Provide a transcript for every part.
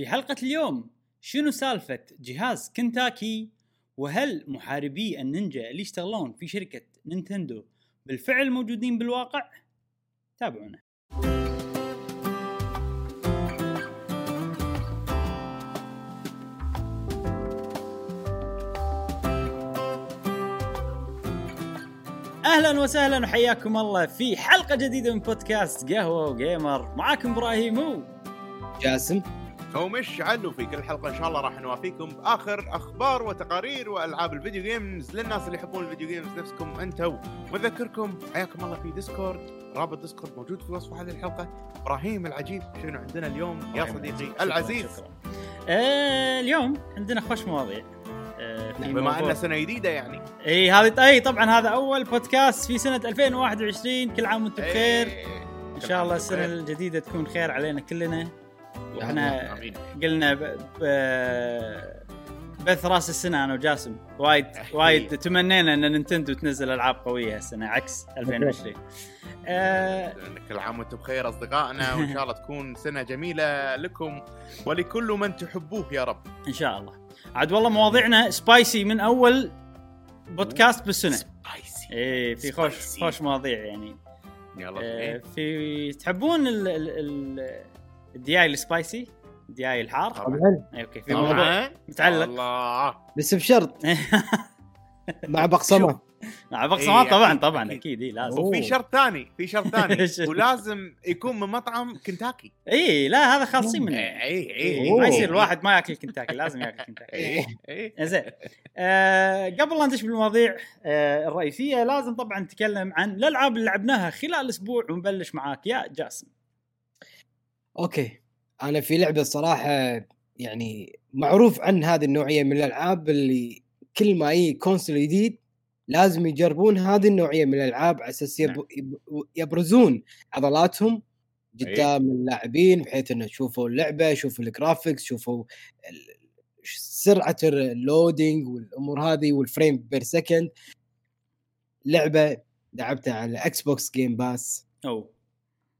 في حلقة اليوم شنو سالفة جهاز كنتاكي؟ وهل محاربي النينجا اللي يشتغلون في شركة نينتندو بالفعل موجودين بالواقع؟ تابعونا. أهلا وسهلا وحياكم الله في حلقة جديدة من بودكاست قهوة وجيمر. معاكم إبراهيم و جاسم. ومشعل وفي كل حلقة. إن شاء الله راح نوافيكم بآخر أخبار وتقارير وألعاب ال video games للناس اللي يحبون ال video games نفسكم أنتم وأذكركم حياكم الله في ديسكورد رابط ديسكورد موجود في وصف هذه الحلقة. إبراهيم العجيب شنو عندنا اليوم؟ يا صديقي شكراً، العزيز. شكراً. آه اليوم عندنا خوش مواضيع. آه في بما ان سنة جديدة يعني. إي هذه إي طبعا هذا أول بودكاست في سنة 2021 كل عام وأنتم بخير. إن شاء الله السنة الجديدة تكون خير علينا كلنا. وإحنا آمين. قلنا ب... ب... بث راس السنة أنا وجاسم. وايد وايد تمنينا إن نينتندو تنزل ألعاب قوية هالسنة عكس 2020 آه كل عام وأنتم بخير أصدقائنا وإن شاء الله تكون سنة جميلة لكم ولكل من تحبوه يا رب. إن شاء الله. عاد والله مواضيعنا spicy من أول بودكاست بالسنة. spicy إيه في خوش. خوش مواضيع يعني. يلا آه بينا. في تحبون ال... ال... ال... الدياي ال spicy الدياي الحار. طبعا إيه، okay في موضوع متعلق. الله. بس بشرط. مع بقسمة. مع بقسمات إيه، طبعا طبعا أكيد. أكيد إيه لازم. وفي شرط ثاني في شرط ثاني؟ ولازم يكون من مطعم كنتاكي. اي لا هذا خالصين منه. اي اي إيه، أوه. ما يصير الواحد ما ياكل كنتاكي لازم ياكل كنتاكي. اي اي زين آه قبل لا ندش بالمواضيع آه الرئيسية لازم طبعا نتكلم عن الألعاب اللي لعبناها خلال أسبوع ونبلش معاك. يا جاسم. okay. أنا في لعبة الصراحه يعني معروف عن هذه النوعية من الألعاب اللي كل ما يجي console جديد لازم يجربون هذه النوعية من الألعاب على أساس يب- يب- يبرزون عضلاتهم قدام اللاعبين بحيث إنه شوفوا اللعبة شوفوا ال graphics شوفوا سرعة ال loading والأمور هذه وال frame per second لعبة لعبتها على إكس بوكس Game Pass أو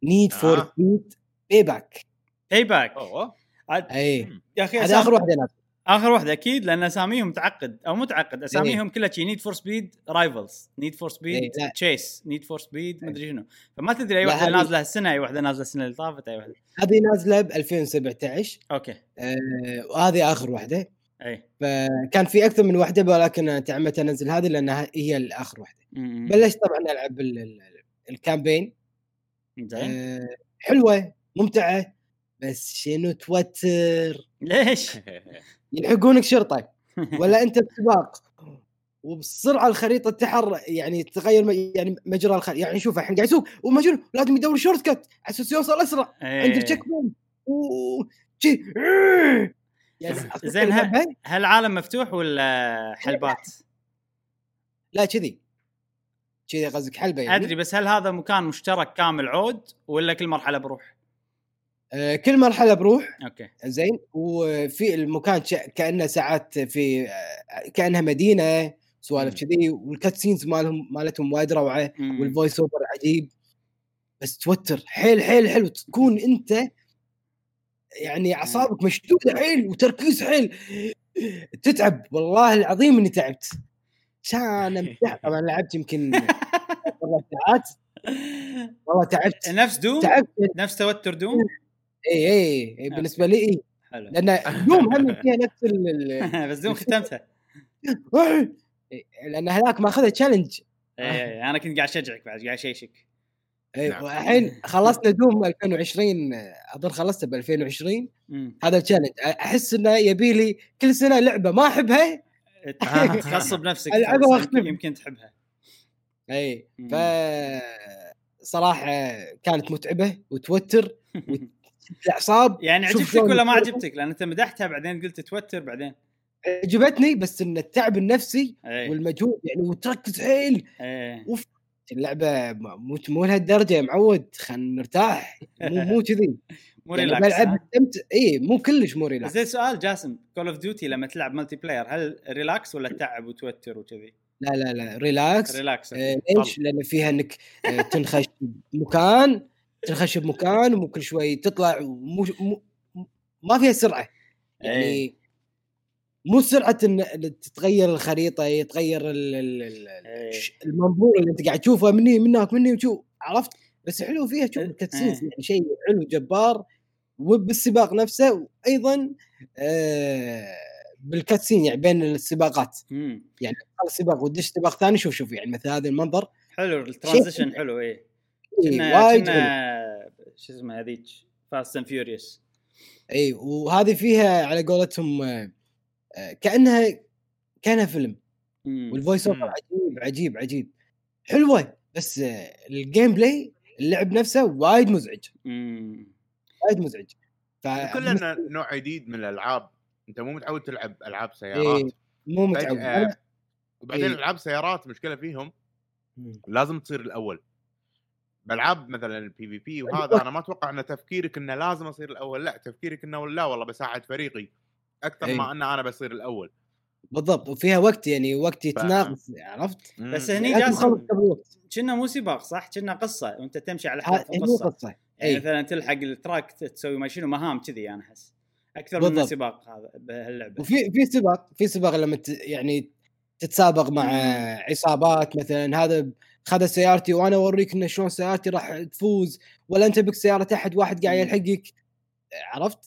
Need for. Speed Payback Payback أوه. عاد أي. يا أخي هذا. آخر واحدة نازله آخر واحدة أكيد لأن أساميهم متعقد أو متعقد أساميهم كلها شي Need for Speed Rivals Need for Speed. Chase Need for Speed مدري شنو. فما تدري أي واحدة نازلة السنة أي واحدة نازلة السنة اللي طافت أي واحدة. هذه نازلة ب 2017 okay. آه وهذه آخر واحدة. أي. فكان في أكثر من واحدة ولكن أنا تعمدت أنزل هذه لأنها هي الآخر واحدة. بلشت طبعا ألعب ال- ال- ال campaign. زين. آه حلوة. ممتعة بس شنو توتر؟ ليش؟ يلحقونك شرطة ولا أنت بسباق؟ وبسرعه الخريطة تحر يعني تغير يعني مجرى الخريطه يعني شوف الحين قاعد يسوق ومجنون لازم يدور shortcut على أساس يوصل اسرع عند. ال checkpoint و- يعني زين هل العالم مفتوح ولا حلبات؟ لا كذي. كذي قصدك حلبة يعني؟ أدري بس هل هذا مكان مشترك كامل عود ولا كل مرحلة بروح؟ آه كل مرحلة بروح okay. زين وفي المكان كأنه ساعات في آه، كأنها مدينة سوالف. كذي وال cutscenes مالهم مالتهم وايد روعة. وال voice over عجيب. بس توتر حيل حيل حلو تكون أنت يعني أعصابك مشدودة حيل وتركيز حيل. تتعب والله العظيم إني تعبت. كان طبعا لعبت يمكن أربع ساعات. والله تعبت. نفس Doom؟ تعبت. نفس توتر Doom؟ اي اي إي، بالنسبة لي إي. حلو. لأن Doom هم فيها نفس ال بس Doom ختمتها. إي، لأن هذاك ماخذها challenge اي اي أنا كنت قاعد أشجعك بعد قاعد أشيشك. نعم. والحين خلصنا دوم 2020 أظن خلصته ب 2020 مم. هذا التشالنج أحس إنه يبي لي كل سنة لعبة. ما أحبها؟ تغصب نفسك. وأختم. يمكن- تحبها. اي. ف صراحة كانت متعبة وتوتر الإعصاب يعني عجبتك ولا ما. عجبتك؟ لأن أنت مدحتها بعدين قلت توتر بعدين. عجبتني بس إن التعب النفسي اي والمجهود يعني وتركز حيل. اي اللعبة مو مو لهالدرجة يا معود. خلينا نرتاح. مو مو كذي. مو يعني relax بلعب؟ استمتع اي مو كلش مو relax زين سؤال جاسم Call of Duty لما تلعب multiplayer هل relax ولا تعب وتوتر وكذي؟ لا لا لا relax relax آه ليش؟ لأن فيها إنك آه تنخش بمكان تنخش بمكان ومو كل شوي تطلع ومو مو ما فيها سرعة يعني إيه. مو سرعة إن تتغير الخريطة يتغير ال- ال- إيه. المنظور اللي أنت قاعد تشوفه مني من هناك مني وشو عرفت بس حلو فيها شوف إيه. ال cutscenes يعني شيء حلو جبار وبالسباق نفسه وأيضا آه بال cutscene يعني بين السباقات مم. يعني تخلص سباق وتدش سباق ثاني شوف شوف يعني مثل هذا المنظر حلو ال transition حلو إيه إيه، وايد حلو. كنا شو اسمه هذيك Fast and Furious اي وهذه فيها على قولتهم آه، آه، كأنها كأنها فيلم. وال voice over مم. عجيب عجيب عجيب. حلوة بس آه، ال gameplay اللعب نفسه وايد مزعج. وايد مزعج. ف كلنا نوع جديد من الألعاب. أنت مو متعود تلعب ألعاب إيه سيارات مو متعود. فجأة أنا- وبعدين إيه. ألعاب سيارات مشكلة فيهم مم. لازم تصير الأول. بألعاب مثلا ال PvP وهذا أيوة. أنا ما أتوقع إن تفكيرك إنه لازم اصير الأول لا تفكيرك إنه لا والله بساعد فريقي أكثر إيه. ما إن أنا بصير الأول بالضبط وفيها وقت يعني وقت يتناقص عرفت؟ بس. هني لازم جاسم كنا مو سباق صح؟ كنا قصة وأنت تمشي على ها- احداث هي القصة قصة يعني اي مثلا تلحق ال truck تسوي ما شنو مهام كذي أنا أحس أكثر من بالضبط. سباق هذا بهاللعبة وفي في سباق في سباق لما ت... يعني تتسابق مع مم. عصابات مثلا هذا خذ سيارتي وأنا أوريك انه شلون سيارتي راح تفوز ولا أنت بك سيارة احد واحد قاعد. يلحقك عرفت؟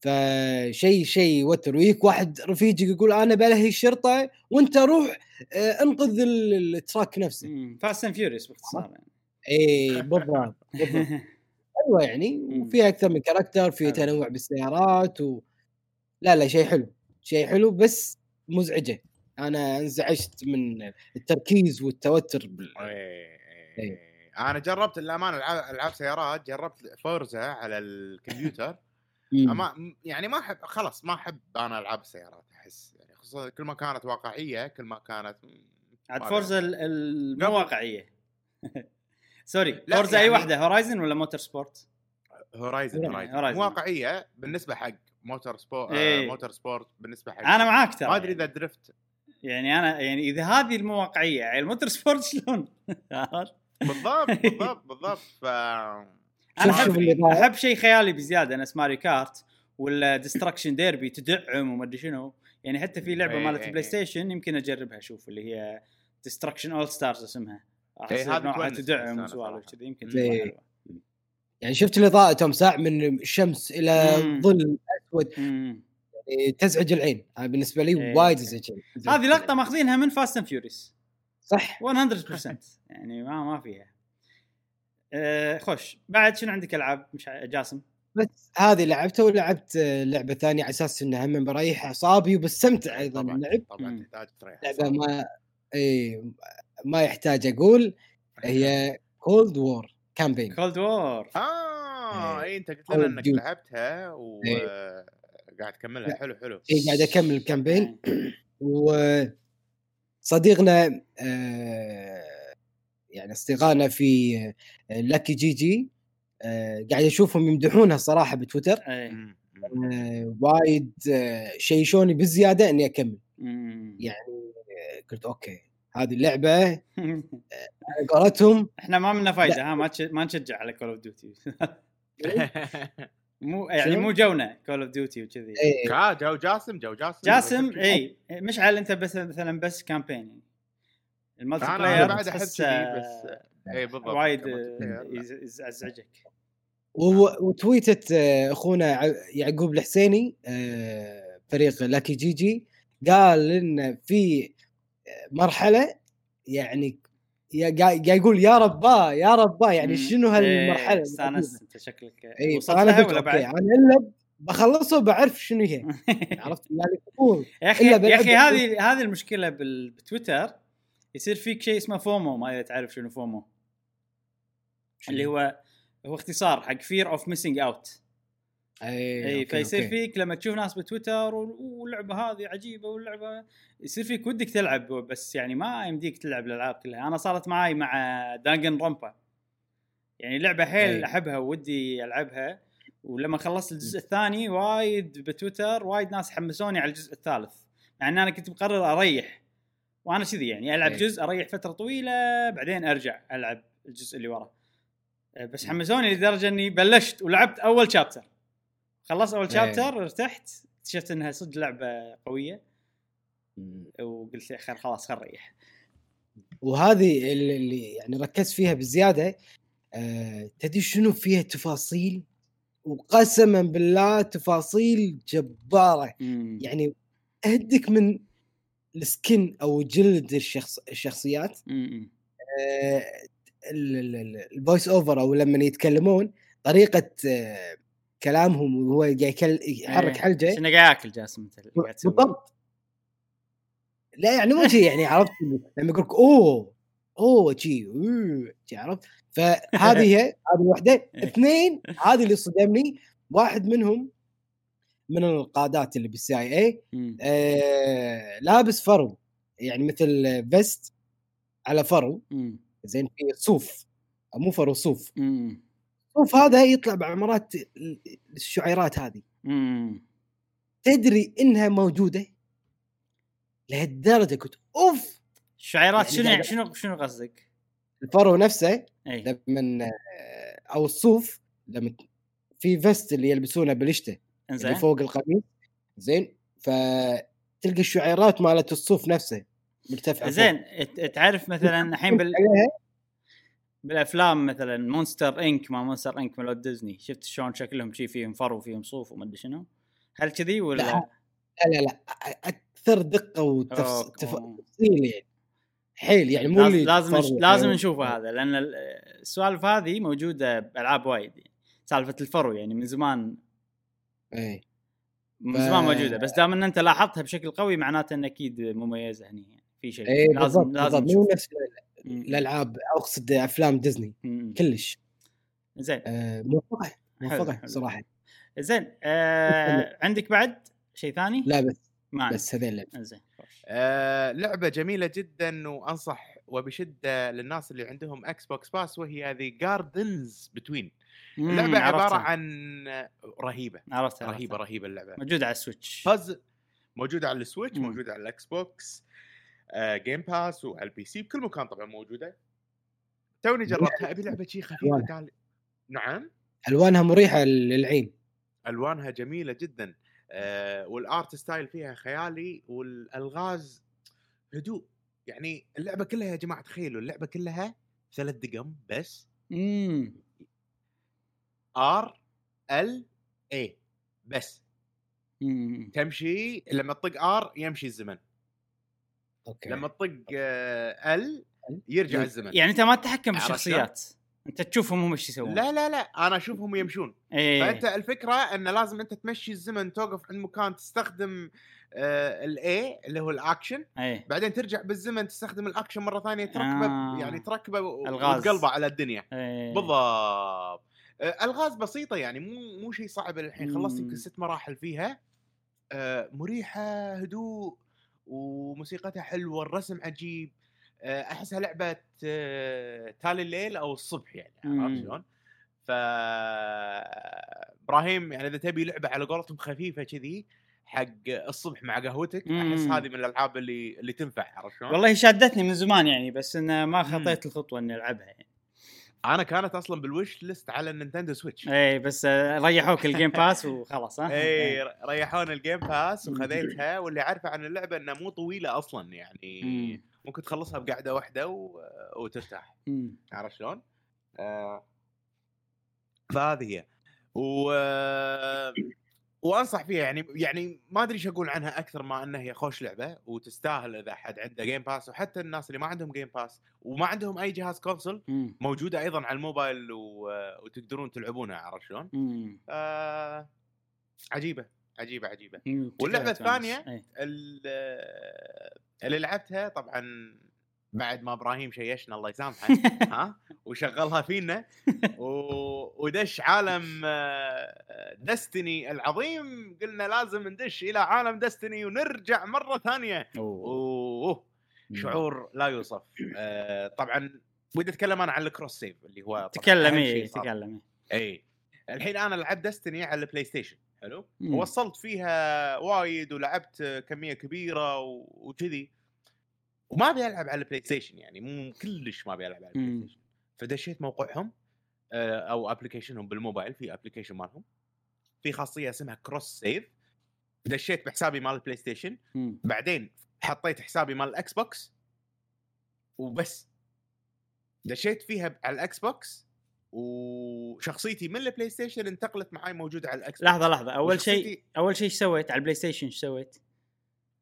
فشيء شيء يوتر ويجيك واحد رفيجك يقول أنا بلهي الشرطة وأنت روح آه، انقذ ال- ال truck نفسه Fast and Furious باختصار يعني اي بالضبط حلوة يعني. وفيها أكثر من character في. تنوع بالسيارات و لا لا شيء حلو شيء حلو بس مزعجة أنا انزعجت من التركيز والتوتر بال... إيه. إيه. أنا جربت للامانه العاب ألعاب سيارات جربت Forza على الكمبيوتر. أما يعني ما أحب خلاص ما أحب أنا ألعاب السيارات أحس يعني خصوصا كل ما كانت واقعية كل ما كانت عاد Forza مو. واقعية سوري Forza أي يعني- واحدة Horizon ولا Motorsport؟ Horizon يعني Horizon واقعية بالنسبة حق Motorsport إيه. Motorsport بالنسبة حق أنا معاك ترى ما أدري إذا درفت يعني أنا يعني إذا هذه المو واقعيه يعني ال Motorsport شلون؟ بالضبط بالضبط بالضبط ف أنا أحب. أحب شيء خيالي بزيادة نفس Mario Kart ولا Destruction Derby تدعم وما أدري شنو يعني حتى في لعبة إيه، مالت إيه، بلاي إيه. ستيشن يمكن أجربها أشوف اللي هي Destruction AllStars اسمها إيه، نوعها تدعم وسوالف. كذي يمكن إيه. تطلع يعني شفت الاضاءه توم ساع من الشمس إلى. ظل أسود تزعج العين. هذا بالنسبة لي إيه. وايد تزعج هذه لقطة ماخذينها من Fast and Furious صح. 100% يعني ما ما فيها. أه خوش. بعد شنو عندك ألعاب؟ مش جاسم؟ بس هذه لعبتها ولعبت لعبة ثانية على أساس إنها هم بريح اعصابي وبستمتع أيضا. طبعا باللعب طبعا. تحتاج تريح لعبة ما اي ما يحتاج أقول. هي Cold War campaign Cold War آه إيه. اي أنت قلت لنا إنك. لعبتها وقاعد تكملها. حلو حلو. اي قاعد أكمل ال campaign. وصديقنا آه، يعني أصدقائنا في Lucky GG قاعد أشوفهم يمدحونها الصراحه بتويتر. مم. آه، وايد آه، حششوني بالزياده إني أكمل. يعني قلت أوكي هذه اللعبة على قولتهم. إحنا ما منا فايدة ها ما ما نشجع على Call of Duty مو يعني؟ مو جونا Call of Duty وكذي. إيه، كا جو جاسم جو جاسم. جاسم اي مشعل أنت بس مثلا بس campaign يعني أنا- player بعد تحس كذي، آه، بس- اي بالضبط وايد آه، يزعجك. و- وتويتت آه، أخونا ع- يعقوب الحسيني آه، فريق Lucky GG قال إن في آه، مرحلة يعني قاعد يقول يا رباه يا رباه يعني. شنو هالمرحلة إيه، استانست أنت شكلك اي وصلت فانا قلت أوكي؟ أنا إلا بخلصه بعرف شنو هي. عرفت؟ يعني يا أخي يا أخي هذه هذه المشكلة بال- بتويتر يصير فيك شيء اسمه FOMO ما اذا تعرف شنو FOMO. اللي هو هو اختصار حق fear of missing out اي اي okay، فيصير. فيك لما تشوف ناس بتويتر واللعبة هذه عجيبة واللعبة يصير فيك ودك تلعب بس يعني ما يمديك تلعب الألعاب كلها. أنا صارت معاي مع Danganronpa يعني لعبة حيل أي. أحبها ودي ألعبها. ولما خلصت الجزء الثاني وايد بتويتر وايد ناس حمسوني على الجزء الثالث. مع إن أنا كنت مقرر أريح. وأنا كذي يعني ألعب أي. جزء أريح فترة طويلة بعدين أرجع ألعب الجزء اللي وراه بس حمسوني لدرجة إني بلشت ولعبت أول شابتر خلصت أول إيه. شابتر ارتحت اكتشفت إنها صدق لعبة قوية. وقلت أخي خلاص خل نريح وهذه اللي- يعني ركزت فيها بزيادة آه، تدري شنو فيها تفاصيل؟ وقسما بالله تفاصيل جبارة. يعني أهدك من ال skin أو جلد الشخص الشخصيات. مم. آه، ال- ال- ال- ال voice over أو لما يتكلمون طريقة آه، كلامهم وهو قاعد يكل- يحرك إيه. حلجة. إنه قاعد ياكل جاسم بالضبط. لا يعني مو شيء يعني عرفت؟ لما يقول لك أوه أوه شي عرفت؟ فهذه هي هذه الوحدة. اثنين هذه اللي صدمني. واحد منهم من القادة اللي بال CIA. آه لابس فرو. يعني مثل vest على فرو. زين في صوف. مو فرو صوف. مم. صوف هذا يطلع بعمره الشعيرات هذه. مم. تدري إنها موجودة؟ لهالدرجة كنت أوف! الشعيرات يعني شنو شنو شنو قصدك؟ الفرو نفسه أي. لما أو الصوف لما في vest اللي يلبسونه بالشتاء اللي إنزين. فوق القميص. زين؟ فتلقى الشعيرات مالت الصوف نفسه مرتفعة. زين تعرف مثلا الحين بال... بالأفلام مثلا Monsters Inc ما Monsters Inc مال ديزني شفت شلون شكلهم شي فيهم فرو فيهم صوف وما أدري شنو هل كذي ولا لا لا لا أكثر دقة. وتفصيل يعني حيل يعني مو لازم اللي لازم, لازم. نشوفه هذا لأن ال- السوالف هذه موجودة بألعاب وايد يعني. سالفة الفرو يعني من زمان إي من ف- زمان موجودة بس دام إن أنت لاحظتها بشكل قوي معناته إن أكيد مميزة هني يعني. في شيء إي لازم بالضبط لازم بالضبط. مو نفس الألعاب أقصد أفلام ديزني كلش زين آه، موفقة موفقة. صراحة زين آه عندك بعد شيء ثاني؟ لا بس ما عندي. بس هذين لعبة. زين. آه لعبة جميلة جدا وأنصح وبشدة للناس اللي عندهم Xbox Pass وهي The Gardens Between مم، اللعبة عبارة عرفتها. عن رهيبة عرفتها رهيبه عرفتها. رهيبة اللعبة موجودة على السويتش بازل موجودة على ال Switch مم. موجودة على ال Xbox آه Game Pass وعلى ال PC بكل مكان طبعا موجودة. توني جربتها ابي لعبة شي خفيفة. تعال نعم. ألوانها مريحة للعين. ألوانها جميلة جدا. آه وال art style فيها خيالي والألغاز هدوء. يعني اللعبة كلها يا جماعة تخيلوا اللعبة كلها ثلاث دقم بس. امم R L A بس. أمم. تمشي لما تطق R يمشي الزمن. okay. لما تطق آه L يرجع الزمن. يعني أنت ما تتحكم بالشخصيات. أنت تشوفهم هم إيش يسوون. لا لا لا. أنا أشوفهم يمشون. إيه. فانت الفكرة إن لازم أنت تمشي الزمن توقف عند مكان تستخدم آه ال A اللي هو الاكشن إيه. بعدين ترجع بالزمن تستخدم الاكشن مرة ثانية تركبه آه. يعني تركبه. وتقلبه على الدنيا. إيه. بالضبط. آه، الغاز بسيطة يعني مو مو شيء صعب الحين خلصت. يمكن ست مراحل فيها. آه، مريحة هدوء. وموسيقتها حلوة الرسم عجيب آه، أحسها لعبة آه، تالي الليل أو الصبح يعني. عرفت شلون؟ ف إبراهيم يعني إذا تبي لعبة على قولتهم خفيفة كذي حق الصبح مع قهوتك أحس. هذه من الألعاب اللي اللي تنفع عرفت شلون؟ والله شادتني من زمان يعني بس إنه ما. خطيت الخطوة إني ألعبها يعني أنا كانت أصلا بال wish list على ال Nintendo Switch إيه بس آه، ريحوك ال Game Pass وخلاص ها إي ريحون ال Game Pass. وخذيتها واللي عارفه عن اللعبة إنها مو طويلة أصلا يعني مم. ممكن تخلصها بقعده واحدة و... وترتاح. عرفت شلون؟ آه... فهذه هي و وأنصح فيها يعني يعني ما أدري إيش أقول عنها أكثر ما إنها هي خوش لعبة وتستاهل إذا حد عنده Game Pass وحتى الناس اللي ما عندهم جيم باس وما عندهم أي جهاز console. موجودة أيضا على الموبايل و... وتقدرون تلعبونها عرفت شلون؟ آه... عجيبة عجيبة عجيبة تونس. الثانية؟ إيه. ال- اللي لعبتها طبعا بعد ما إبراهيم شيشنا الله يسامحه ها وشغلها فينا و... ودش عالم Destiny العظيم قلنا لازم ندش إلى عالم Destiny ونرجع مرة ثانية. أوه. أوه. شعور لا يوصف. آه، طبعا ودي أتكلم أنا عن ال cross save اللي هو تكلم صار. تكلم اي الحين أنا لعبت Destiny على ال PlayStation حلو؟ مم. ووصلت فيها وايد ولعبت كمية كبيرة و- وكذي. وما ابي العب على ال PlayStation يعني مو كلش ما ابي العب على ال Play. Station فدشيت موقعهم آه، أو application هم بالموبايل في application مالهم. في خاصية اسمها cross save دشيت بحسابي مال ال PlayStation مم. بعدين حطيت حسابي مال ال Xbox وبس. دشيت فيها على ال Xbox وشخصيتي من ال PlayStation انتقلت معي موجودة على ال Xbox لحظة لحظة. أول شيء أول شيء إيش سويت؟ على ال PlayStation إيش سويت؟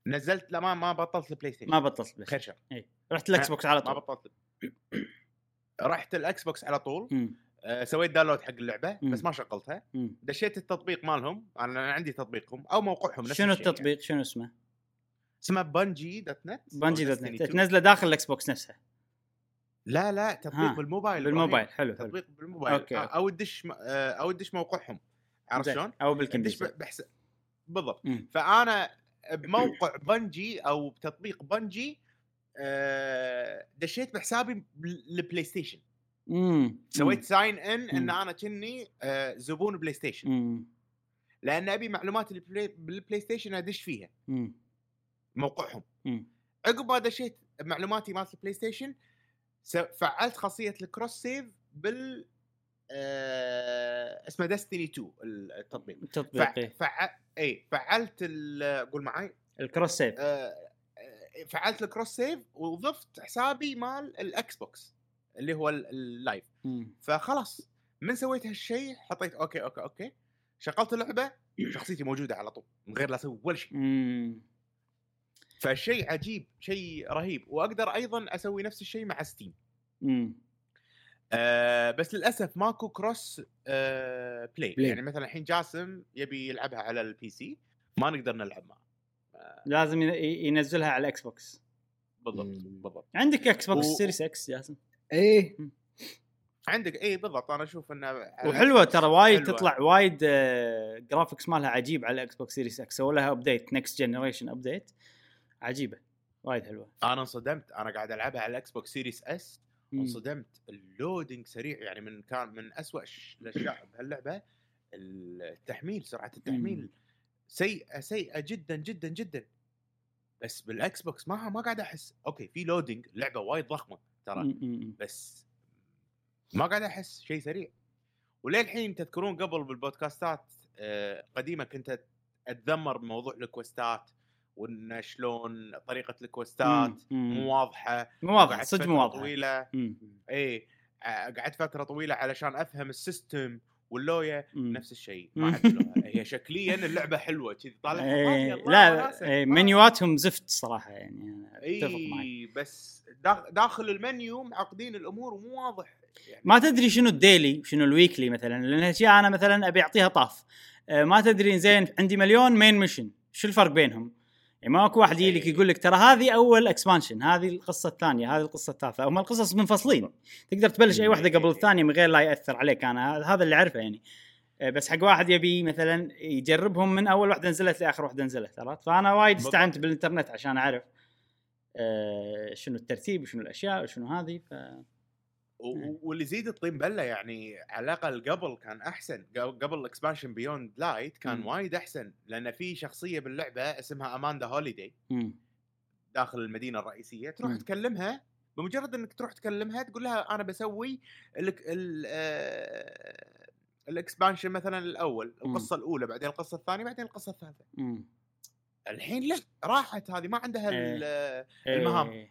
نزلت لا ما ما بطلت ال PlayStation ما بطلت Play خير Station شر رحت ال Xbox على ما طول بطلت رحت ال Xbox على طول مم. آه، سويت download حق اللعبة مم. بس ما شغلتها مم. دشيت التطبيق مالهم أنا عندي تطبيقهم أو موقعهم نفس شنو الشيء يعني. التطبيق شنو اسمه؟ اسمه Bungie dot net Bungie dot net 2. تنزله داخل ال Xbox نفسها لا لا تطبيق بالموبايل بالموبايل إبراهيم. حلو حلو تطبيق بالموبايل okay، آه، أوكي. أو تدش م- آه، أو تدش موقعهم عرفت زين. شلون؟ أو تدش بالكمبيوتر ب- بحس بالضبط مم. فأنا بموقع Bungie أو بتطبيق Bungie آه، دشيت بحسابي ال PlayStation مم. سويت sign in in مم. أنا كني آه، زبون PlayStation مم. لأن أبي معلومات ال Play بال PlayStation أدش فيها مم. موقعهم مم. عقب ما دشيت معلوماتي مالت ال PlayStation فعلت خاصية ال cross save بال آه اسمه Destiny 2 التطبيق التطبيق فع... إيه. فع... اي فعلت ال... قول معي ال cross save آه... آه، فعلت ال cross save وضفت حسابي مال ال Xbox اللي هو ال- ال Live. فخلاص من سويت هالشيء حطيت okay okay okay شغلت اللعبة شخصيتي موجودة على طول من غير لا أسوي ولا شيء. فشيء عجيب شيء رهيب وأقدر أيضا أسوي نفس الشيء مع Steam. آه بس للأسف ماكو cross آه play. play. يعني مثلا الحين جاسم يبي يلعبها على ال PC ما نقدر نلعب معه. لازم ين- ينزلها على ال Xbox بالضبط. بالضبط. عندك Xbox و- Series X جاسم؟ إيه. عندك اي بالضبط. أنا أشوف إنه وحلوة ترى وايد. تطلع وايد آه، graphics مالها عجيب على ال Xbox Series X سووا لها update next generation update عجيبة. وايد حلوة. أنا انصدمت. أنا قاعد ألعبها على ال Xbox Series S. انصدمت. ال loading سريع يعني من كان من اسوء الأشياء بهاللعبة التحميل سرعة التحميل مم. سيئة سيئة جدا جدا جدا. بس بال Xbox ما ما قاعد أحس. okay في loading لعبة وايد ضخمة ترى مم، مم، بس ما قاعد أحس شيء سريع. وللحين تذكرون قبل بالبودكاستات آه، قديمة كنت أتذمر بموضوع ال quest ات وإن شلون طريقة ال quest ات. مو واضحة. مو واضح وقعدت صدق مو واضح طويلة. اي ع- قعدت فترة طويلة علشان أفهم ال system واللويا نفس الشيء ما هي شكليا اللعبة حلوة كذي طالع إيه لا إيه منيواتهم زفت صراحة يعني أتفق معك. اي بس داخ- داخل المنيو معقدين الأمور ومو واضح يعني. ما تدري شنو ال daily وشنو ال weekly مثلا لأن الاشياء أنا مثلا أبي أعطيها طاف. آه، ما تدري زين عندي مليون main mission شو الفرق بينهم؟ يعني ماكو واحد يجي لك إيه. يقول لك ترى هذه أول expansion هذه القصة الثانية هذه القصة الثالثة هم القصص منفصلين تقدر تبلش أي واحدة قبل الثانية من غير لا يأثر عليك أنا هذا اللي أعرفه يعني آه، بس حق واحد يبي مثلا يجربهم من أول واحدة نزلت لآخر واحدة نزلت عرفت فأنا وايد. استعنت بالإنترنت عشان أعرف آه، شنو الترتيب وشنو الأشياء وشنو هذه ف إيه. واللي يزيد الطين بله يعني على الأقل قبل كان أحسن قبل- ال expansion Beyond Light كان مم. وايد أحسن لأن في شخصية باللعبة اسمها اماندا هوليداي مم. داخل المدينة الرئيسية تروح مم. تكلمها بمجرد إنك تروح تكلمها تقول لها أنا بسوي ال- ال- آه، الاكسبانشن مثلا الأول مم. القصة الأولى بعدين القصة الثانية بعدين القصة الثالثة مم. الحين لا راحت هذه ما عندها إيه. المهام.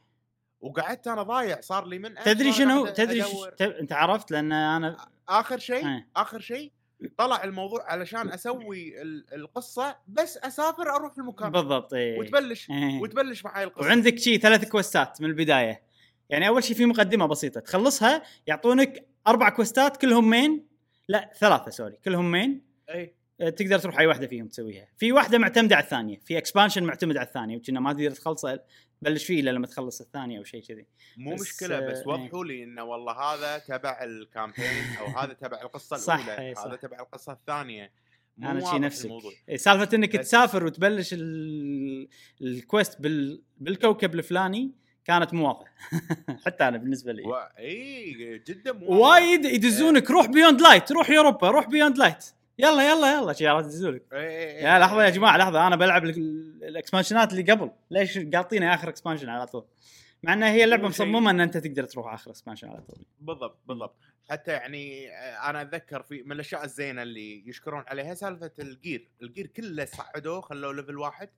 وقعدت أنا ضايع صار لي من تدري شنو؟ تدري ش... ت... أنت عرفت لأن أنا آخر شيء إيه. آخر شيء طلع الموضوع علشان أسوي ال- القصة بس أسافر أروح المكان. بالضبط إيه. وتبلش إيه. وتبلش معي القصة. وعندك شي ثلاث quest ات من البداية. يعني أول شيء في مقدمة بسيطة تخلصها يعطونك أربع quest ات كلهم main لا ثلاثة sorry كلهم main اي تقدر تروح أي واحدة فيهم تسويها. في واحدة معتمدة على الثانية. في expansion معتمد على الثانية. وكنا ما تقدر تخلصه بلش فيه إلا لما تخلص الثانية أو شيء كذي. مو بس، مشكلة آه، بس إيه. وضحوا لي إنه والله هذا تبع ال campaign أو هذا تبع القصة صح، الأولى. إي، صح. هذا تبع القصة الثانية. أنا شي نفسك. إيه، سالفة إنك تسافر وتبلش ال... ال quest بال... بالكوكب الفلاني كانت مو واضحة. حتى أنا بالنسبة لي. و... اي جدا مو. وايد يدزونك. روح Beyond Light روح Europa. روح Beyond Light يلا يلا يلا شي عرفت يدزونك إي، إي، يا لحظة يا. جماعة لحظة أنا بلعب ال- ال expansion ات اللي قبل. ليش قاطيني آخر expansion على طول؟ مع إنها هي اللعبة مصممة إن أنت تقدر تروح آخر expansion على طول. بالضبط بالضبط. حتى يعني آه، أنا أتذكر في من الأشياء الزينة اللي يشكرون عليها سالفة ال gear. ال gear كله صعدوه خلوه level واحد.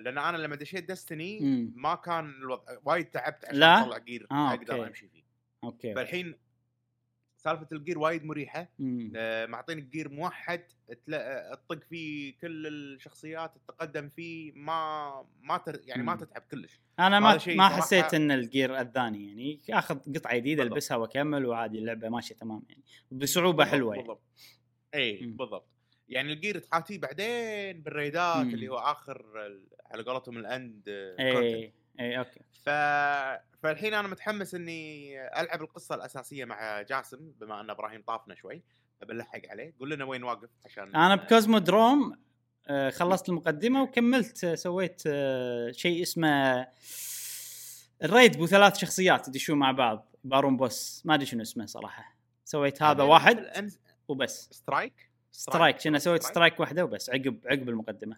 لأن أنا لما دشيت Destiny. ما كان الوضع وايد تعبت عشان؟ أطلع gear. آه، أقدر. أمشي فيه. أوكي. فالحين سالفة ال gear وايد مريحة. آه، معطينك gear موحد تلا- تطق فيه كل الشخصيات تتقدم فيه ما ما تر يعني ما. تتعب كلش أنا ما ما حسيت إن ال gear أذاني يعني أخذ قطعة جديدة. ألبسها وأكمل وعادي اللعبة ماشية تمام يعني بصعوبة حلوة يعني بالضبط اي. بالضبط يعني ال gear تحاتيه بعدين بال raid ات. اللي هو آخر على قولتهم ال end content. اي اي أوكي. ف... فالحين أنا متحمس إني ألعب القصة الأساسية مع جاسم بما أن إبراهيم طافنا شوي فبنلحق عليه. قول لنا وين واقف عشان أنا ب Cosmodrome آه، خلصت المقدمة وكملت آه، سويت آه، شيء اسمه ال raid بو ثلاث شخصيات يدشون مع بعض baron boss ما أدري شنو اسمه صراحة. سويت هذا واحد وبس. strike؟ strike كنا سويت strike واحدة وبس عقب عقب المقدمة.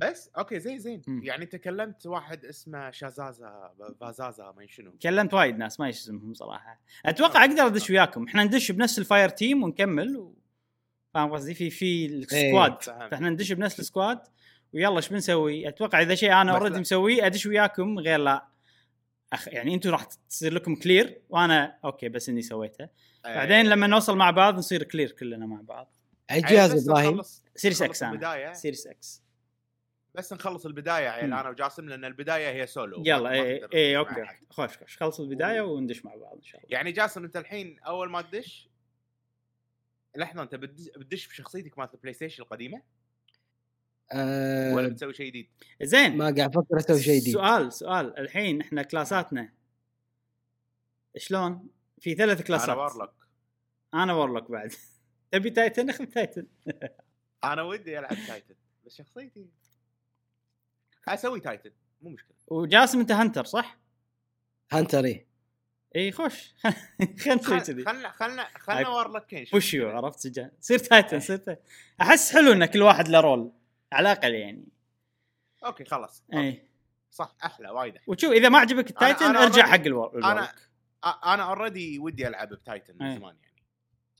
بس أوكي زين زين. مم. يعني تكلمت واحد اسمه شازازا فازازا ما شنو. كلمت وايد ناس ما إيش اسمهم صراحة. أتوقع أقدر أدش وياكم. إحنا ندش بنفس ال fireteam ونكمل و... فاهم قصدي؟ في في ال squad فهمت. فإحنا ندش بنفس ال squad ويلا إيش بنسوي؟ أتوقع إذا شيء أنا already. مسويه أدش وياكم غير لا. أخ يعني أنتم راح تصير لكم clear وأنا أوكي بس إني سويته. بعدين لما نوصل مع بعض نصير clear كلنا مع بعض. اي جهاز إبراهيم. Series X أنا. Series X بس نخلص البداية عيل. أنا وجاسم لأن البداية هي سولو. يلا اي اي مع أوكي. خوش خوش. خلص البداية وندش مع بعض إن شاء الله. يعني جاسم أنت الحين أول ما تدش لحظة أنت بتدش, بشخصيتك مالت ال PlayStation القديمة؟ ولا أه بتسوي شيء جديد؟ زين. ما قاعد أفكر أسوي شيء جديد. سؤال سؤال. الحين إحنا class اتنا. شلون؟ في ثلاث class ات. أنا warlock أنا warlock بعد. تبي titan؟ أخذ titan. أنا ودي ألعب titan. بس شخصيتي أسوي titan مو مشكلة. وجاسم أنت hunter صح؟ hunter اي خوش. خلينا نسوي كذي. خلنا خلنا خلنا warlock ين شو بوشيو المشكلة؟ عرفت؟ صير titan صير titan. أحس حلو إن كل واحد له role على الأقل يعني. أوكي خلاص. اي صح أحلى وايد أحلى. وشوف إذا ما عجبك ال titan أنا ارجع حق الور- أنا ال warlock أ- أنا already ودي ألعب ب titan من أي. زمان يعني.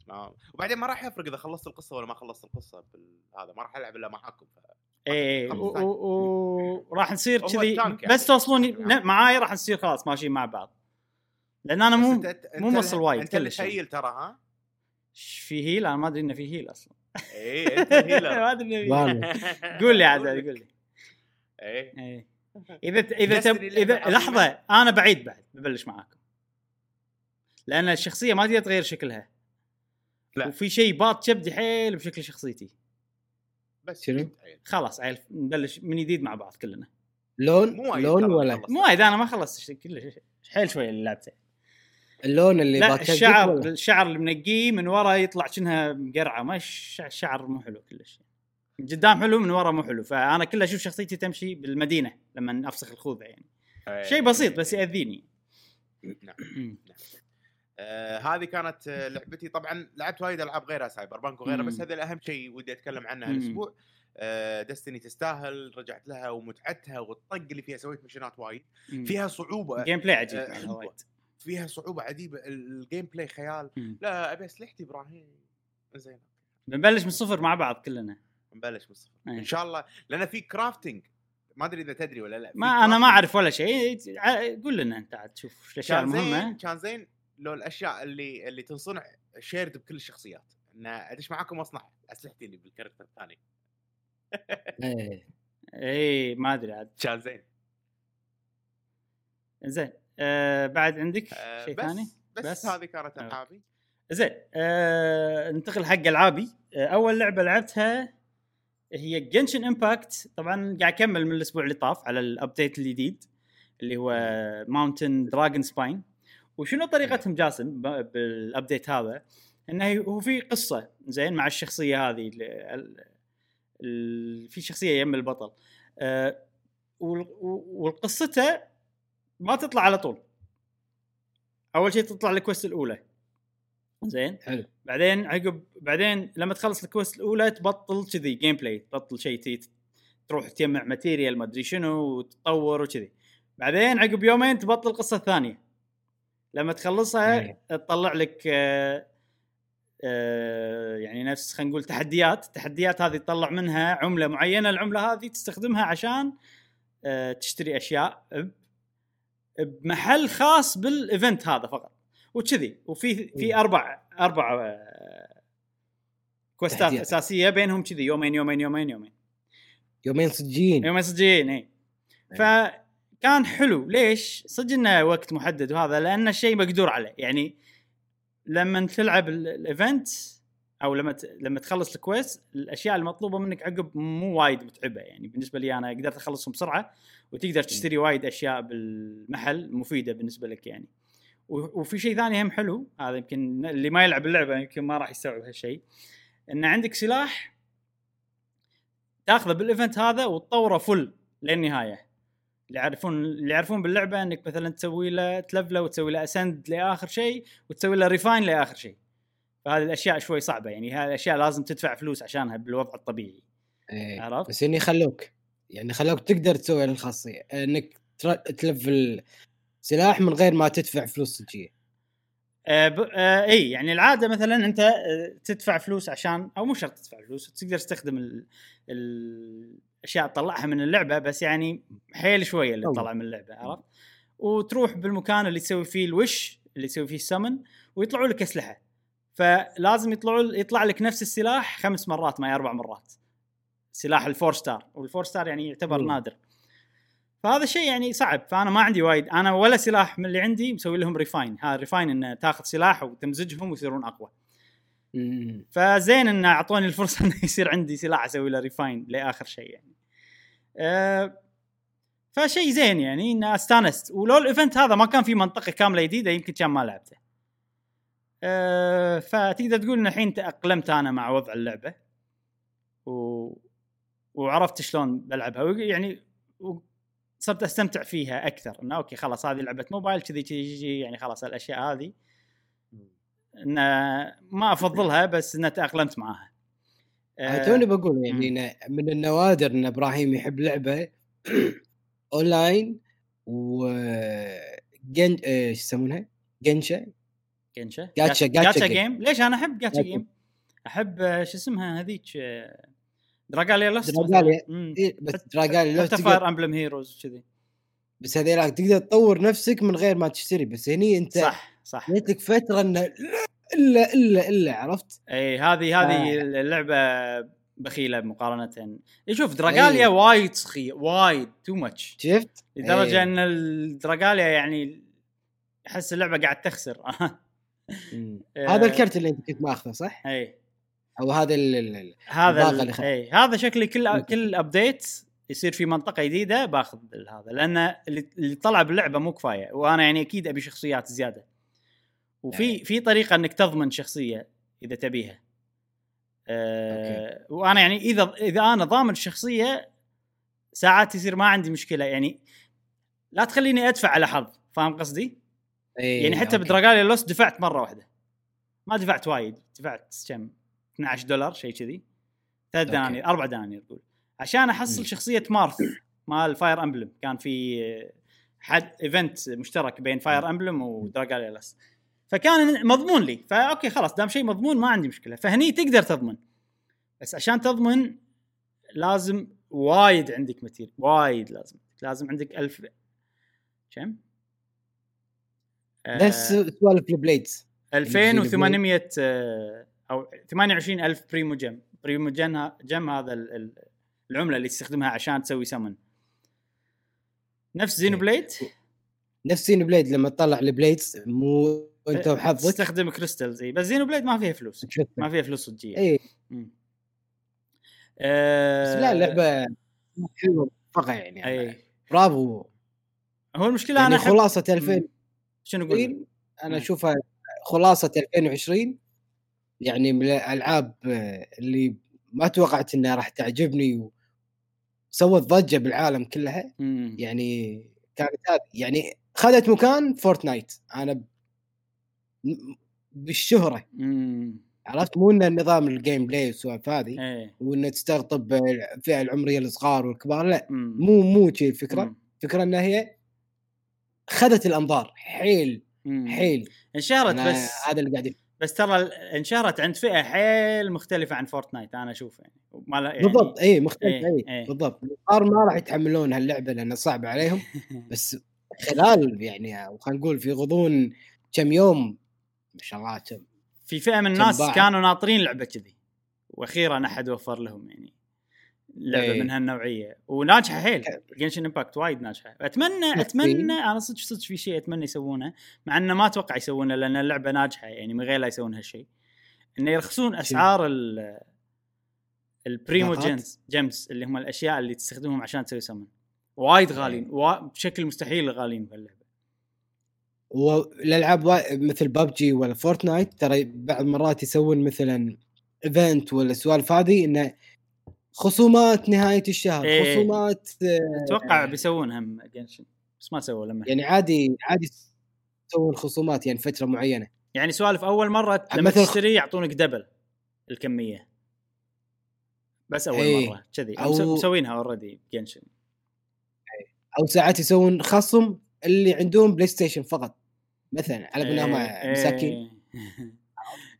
ما- وبعدين ما راح يفرق إذا خلصت القصة ولا ما خلصت القصة بال- هذا ما راح ألعب إلا معاكم ف... اي خلص و- titan. و- وراح نصير كذي. بس توصلوني معاي راح نصير خلاص ماشيين مع بعض لأن أنا مو مو موصل وايد أنت اللي كلش يعني. ترى ها ش- في هيل أنا ما أدري إنه في هيل أصلا اي أنت هيلر ما أدري. قول لي عاد قول لي اي إيه. إذا إذا تب... اذا. لحظة أنا بعيد بعد ببلش معاكم لأن الشخصية ما تقدر تغير شكلها لا. وفي شيء باط كبدي حيل بشكل شخصيتي بس شنو؟ خلاص عيل نبلش من جديد مع بعض كلنا. لون؟ مو وايد لون ولا. مو وايد أنا ما خلصت شيء كلش. حيل شوي اللي لعبته اللون اللي لا الشعر ولا؟ الشعر اللي منقيه من ورا يطلع كأنها مقرعة. ما الش- الشعر مو حلو كلش. من قدام حلو من ورا مو حلو. فأنا كله أشوف شخصيتي تمشي بالمدينة لما أفسخ الخوذة يعني. شيء بسيط بس يأذيني. نعم. آه هذه كانت آه، لعبتي. طبعا لعبت وايد ألعاب غيرها Cyberpunk وغيرها. بس هذا الأهم شيء ودي أتكلم عنها مم. الأسبوع آه Destiny تستاهل رجعت لها ومتعتها والطق اللي فيها سويت mission ات وايد. فيها صعوبة gameplay عجيب آه، يعني فيها صعوبة عجيبة. ال- ال gameplay خيال. مم. لا أبي أسلحتي إبراهيم. زين. بنبلش من الصفر مع بعض كلنا. نبلش من الصفر. إن شاء الله. لأن في crafting ما أدري إذا تدري ولا لا. ما أنا ما. أعرف ولا شيء. قول لنا أنت عاد تشوف الأشياء المهمة. كان زين. لو الأشياء اللي اللي تنصنع shared بكل الشخصيات. إن أدش معاكم وأصنع. اسلحتي اللي بال character الثاني. إيه. اي ما أدري عاد. كان زين. زين آه بعد عندك آه، شيء ثاني؟ بس, بس؟ هذه كانت. ألعابي. زين آه ننتقل حق ألعابي. آه أول لعبة لعبتها هي Genshin Impact طبعا قاعد أكمل من الأسبوع اللي طاف على ال update الجديد اللي هو mountain Dragonspine وشنو طريقتهم جاسم بال update هذا؟ إنه هو في قصة زين مع الشخصية هذه ال- ال- ال- في شخصية يم البطل. وال- والقصته ما تطلع على طول. أول شيء تطلع ال quest الأولى. زين؟ حلو. بعدين عقب بعدين لما تخلص ال quest الأولى تبطل كذي gameplay تبطل شيء تروح تجمع material ما أدري شنو وتطور وكذي. بعدين عقب يومين تبطل القصة الثانية. لما تخلصها إيه. تطلع لك آه، آه، يعني نفس خلينا نقول تحديات. التحديات هذه تطلع منها عملة معينة. العملة هذه تستخدمها عشان آه، تشتري أشياء بمحل خاص بال event هذا فقط. وكذي. وفي في مم. أربع أربع quest ات تحديات. أساسية بينهم كذي. يومين يومين يومين يومين. يومين صجيين يومين صجيين اي فكان حلو. ليش؟ صدق إنه وقت محدد وهذا لأن الشيء مقدور عليه. يعني لما تلعب ال- ال event أو لما. لما تخلص ال quest الأشياء المطلوبة منك عقب مو وايد متعبة. يعني بالنسبة لي أنا قدرت أخلصهم بسرعة وتقدر تشتري وايد أشياء بالمحل مفيدة بالنسبة لك يعني. وفي شيء ثاني هم حلو هذا يمكن اللي ما يلعب اللعبة يمكن ما راح يستوعب هالشيء. إن عندك سلاح تاخذه بال event هذا وتطوره full للنهاية. اللي يعرفون اللي يعرفون باللعبة إنك مثلا تسوي له تلفله وتسوي له ascend لآخر شيء وتسوي له refine لآخر شيء فهذه الأشياء شوي صعبة يعني هذه الأشياء لازم تدفع فلوس عشانها بالوضع الطبيعي إيه. عرفت؟ بس إني خلوك يعني خلوك تقدر تسوي الخاصية إنك تلفل سلاح من غير ما تدفع فلوس صجيه آه. آه إي يعني العادة مثلا أنت آه تدفع فلوس عشان أو مو شرط تدفع فلوس تقدر تستخدم ال... الاشياء تطلعها من اللعبة بس يعني حيل شوية اللي. تطلع من اللعبة عرفت؟ وتروح بالمكان اللي تسوي فيه ال wish اللي تسوي فيه السمن ويطلعوا لك أسلحة فلازم يطلعوا يطلع لك نفس السلاح خمس مرات ما هي أربع مرات سلاح ال four star وال four star يعني يعتبر. نادر فهذا الشيء يعني صعب فأنا ما عندي وايد أنا ولا سلاح من اللي عندي مسوي لهم refine هذا refine انه تاخذ سلاح وتمزجهم ويصيرون أقوى. فزين انه أعطوني الفرصة إنه يصير عندي سلاح أسوي له refine لآخر شيء يعني. أه فشيء زين يعني انه استانست. ولو ال event هذا ما كان في منطقة كاملة جديدة يمكن كان ما لعبته. أه فتقدر تقول إن الحين تأقلمت أنا مع وضع اللعبة. و... وعرفت شلون بلعبها يعني. صرت أستمتع فيها أكثر. إنه okay خلاص هذه لعبة موبايل كذي كذي، يعني خلاص الأشياء هذه. إن ما أفضلها بس إن تأقلمت معاها. آه، توني بقول يعني من النوادر إن إبراهيم يحب لعبة أونلاين و جن آه، إيش يسمونها؟ جنشا. جنشا. جاتشا- جاتشا جيم ليش أنا أحب جاتشا. جيم أحب آه، شو اسمها هذيك آه، Dragalia Lost Dragalia. بس Dragalia Lost حتى تقدر Fire Emblem Heroes كذي بس هذيلاك تقدر تطور نفسك من غير ما تشتري. بس هني أنت صح. صح جت لك فترة انه لا إلا إلا إلا عرفت؟ إي هذه هذه آه. اللعبة بخيلة مقارنة شوف Dragalia إيه. وايد سخيه وايد too much شفت؟ لدرجة إيه. إن ال Dragalia يعني أحس اللعبة قاعد تخسر. هذا الكرت اللي أنت كنت ماخذه صح؟ إي أو هذا ال- ال- هذا ال- إي هذا شكلي كل كل update يصير في منطقة جديدة باخذ هذا لأن اللي طلع باللعبة مو كفاية وأنا يعني أكيد أبي شخصيات زيادة وفي إيه. في طريقة إنك تضمن شخصية إذا تبيها أه وأنا يعني إذا إذا أنا ضامن الشخصيه ساعات يصير ما عندي مشكلة يعني لا تخليني أدفع على حظ فاهم قصدي؟ إيه، يعني حتى okay. ب Dragalia Lost دفعت مرة واحدة ما دفعت وايد دفعت كم 12 دولار شيء كذي ثلاث okay. دنانير أربع دنانير قول عشان أحصل مم. شخصية Marth مال Fire Emblem كان في آه، حد event مشترك بين Fire Emblem و Dragalia Lost فكان مضمون لي. ف okay خلاص دام شيء مضمون ما عندي مشكلة. فهني تقدر تضمن. بس عشان تضمن لازم وايد عندك material وايد لازم. لازم عندك ألف كم؟ آه، نفس سوالف ال Blades. 2800 آه، أو 28000 primo gem. primo gen gem هذا ال- ال- العملة اللي تستخدمها عشان تسوي سمن نفس Xenoblade نفس Xenoblade لما تطلع ال Blades مو انت وحظك تستخدم crystals اي بس Xenoblade ما فيها فلوس. ما فيها فلوس صجية. اي. بس آه لا اللعبه حلوة فقط يعني. أي. برافو. هو المشكلة يعني أنا. خلاصة 2000 شنو أقول أنا. أشوفها خلاصة 2020 يعني من الألعاب آه، اللي ما توقعت إنها راح تعجبني وسوت ضجة بالعالم كلها. مم. يعني كانت هذه. يعني خذت مكان Fortnite. أنا بالشهرة. مم. عرفت؟ مو ان النظام ال gameplay والسوالف هذه إيه. وان تستقطب الفئه العمرية الصغار والكبار لا. مم. مو مو شي الفكرة. مم. الفكرة إنها هي خذت الأنظار. حيل مم. حيل. انشهرت بس هذا اللي قاعد بس ترى انشهرت عند فئة حيل مختلفة عن Fortnite أنا أشوف يعني. ما يعني بالضبط. اي مختلف إيه، اي إيه. بالضبط. الصغار ما راح يتحملون هاللعبة لانها صعبه عليهم. بس خلال يعني خلينا نقول في غضون كم يوم ما شاء الله كم في فئة من الناس باع. كانوا ناطرين لعبة كذي. وأخيرا أحد وفر لهم يعني لعبة إيه. من هالنوعيه وناجحة حيل. Genshin Impact وايد ناجحة. اتمنى اتمنى أنا صدق صدق في شيء أتمنى يسوونه مع إنه ما أتوقع يسوونه لأن اللعبة ناجحة يعني من غير لا يسوون هالشيء. إنه يرخصون أسعار ال ال primo؟ gems gems اللي هم الأشياء اللي تستخدمهم عشان تسوي سمن وايد غاليين. وا- بشكل مستحيل غاليين في اللعبه والألعاب وا- مثل ببجي ولا Fortnite ترى بعض مرات يسوون مثلا event ولا السوالف هذه انه خصومات نهاية الشهر إيه. خصومات آه، أتوقع بيسوون هم Genshin بس ما سووا لما. يعني عادي عادي يسوون خصومات يعني فترة معينة. يعني سوالف أول مرة لما مثل- تشتري يعطونك double الكمية. بس أول إيه. مرة كذي. أو- أو... مسوينها already Genshin أو ساعات يسوون خصم اللي عندهم PlayStation فقط. مثلا على بالهم إيه، مساكين إيه.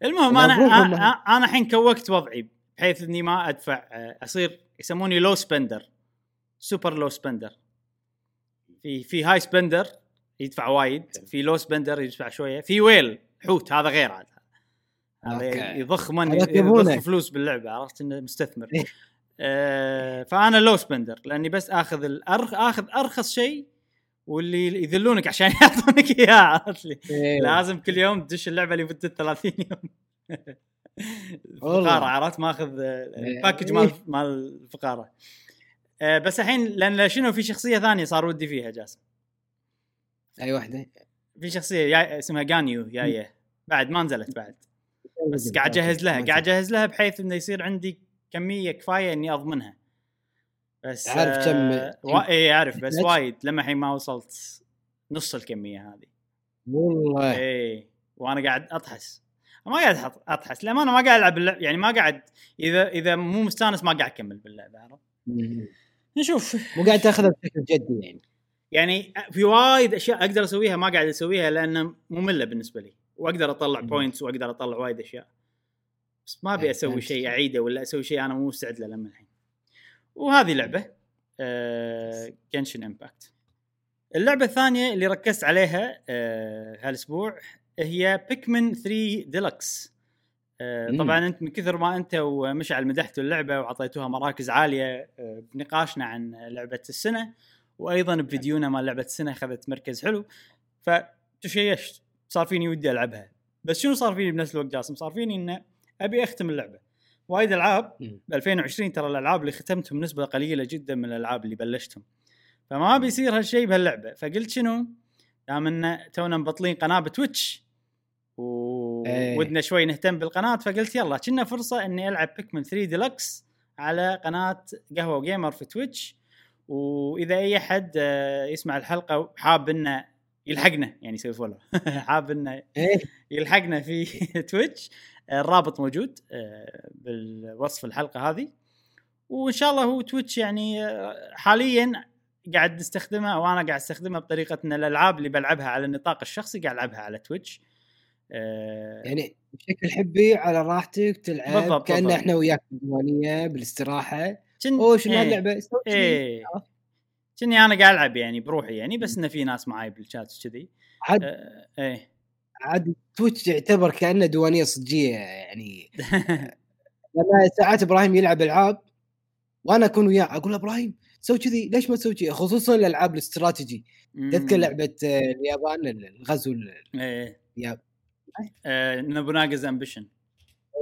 المهم أنا. أنا الحين كوكت وضعي بحيث إني ما أدفع آه، أصير يسموني لو سبندر سوبر لو سبندر في في هاي سبندر يدفع وايد في لو سبندر يدفع شوية في ويل حوت هذا غير هذا أوكي. يضخ من يضخ. فلوس باللعبة عرفت إنه مستثمر إيه. آه فأنا لو سبندر لأني بس آخذ الأرخ آخذ أرخص شيء واللي يذلونك عشان يعطونك اياه عرفت لي؟ إيه. لازم كل يوم تدش اللعبة اللي مدة 30 يوم. فقارة عرفت؟ ماخذ آه، إيه. ال package مال مال الفقارة. آه، بس الحين لأن شنو في شخصية ثانية صار ودي فيها جاسم. أي واحدة؟ في شخصية اسمها Ganyu جاية بعد ما نزلت بعد. بس قاعد أجهز لها قاعد أجهز لها بحيث إنه يصير عندي كمية كفاية إني أضمنها. بس عارف كم- آه، وا... اي أعرف بس؟ وايد لما الحين ما وصلت نص الكمية هذه والله إيه وأنا قاعد أطحس ما قاعد أطحس لما أنا ما قاعد ألعب اللعب يعني ما قاعد اذا إذا مو مستانس ما قاعد أكمل باللعبة عرفت؟ نشوف مو قاعد تاخذها بشكل جدي يعني يعني في وايد أشياء أقدر أسويها ما قاعد أسويها لأن مملة بالنسبة لي وأقدر أطلع. points وأقدر أطلع وايد أشياء بس ما أبي أسوي. شيء اعيده ولا أسوي شيء أنا مو مستعد له لما الحين وهذه لعبة آه Genshin Impact اللعبة الثانية اللي ركزت عليها آه هالأسبوع هي بيكمن 3 ديلكس آه. طبعا أنت من كثر ما أنت ومشعل مدحتوا اللعبة وعطيتوها مراكز عالية آه بنقاشنا عن لعبة السنة وأيضا بفيديونا مال لعبة السنة أخذت مركز حلو. فتشيشت صار فيني ودي ألعبها. بس شنو صار فيني بنفس الوقت جاسم؟ صار فيني إنه أبي أختم اللعبة. وايد ألعاب. ب 2020 ترى الألعاب اللي ختمتهم نسبة قليلة جدا من الألعاب اللي بلشتهم. فما بيصير هالشيء بهاللعبة. فقلت شنو؟ دام إن تونا مبطلين قناة ب Twitch إيه. وودنا شوي نهتم بالقناة فقلت يلا كنا فرصة إني ألعب Pikmin 3 ديلكس على قناة قهوة Gamer في Twitch. وإذا أي أحد آه، يسمع الحلقة وحاب إنه يلحقنا يعني يسوي follow حاب إنه إيه. يلحقنا في Twitch الرابط موجود آه، بالوصف الحلقة هذه. وإن شاء الله هو Twitch يعني آه، حاليا قاعد نستخدمه أو أنا قاعد استخدمه بطريقه ان الألعاب اللي بلعبها على النطاق الشخصي قاعد ألعبها على Twitch. آه، يعني بشكل حبي على راحتك تلعب بالضبط، كان بالضبط. إحنا وياك بالديوانيه بالاستراحة. كن- أوه شنو إيه، هاللعبه شي. إيه؟ كني أنا قاعد ألعب يعني بروحي يعني بس انه في ناس معاي بالشات كذي عاد. إيه. عاد Twitch يعتبر كأنه ديوانية صجية يعني لما ساعات إبراهيم يلعب ألعاب وأنا أكون وياه أقول له إبراهيم سوي كذي ليش ما تسوي كذي خصوصا الألعاب الاستراتيجي تذكر. لعبة آه، اليابان الغزو ال- إيه اليابان آه، Nobunaga's Ambition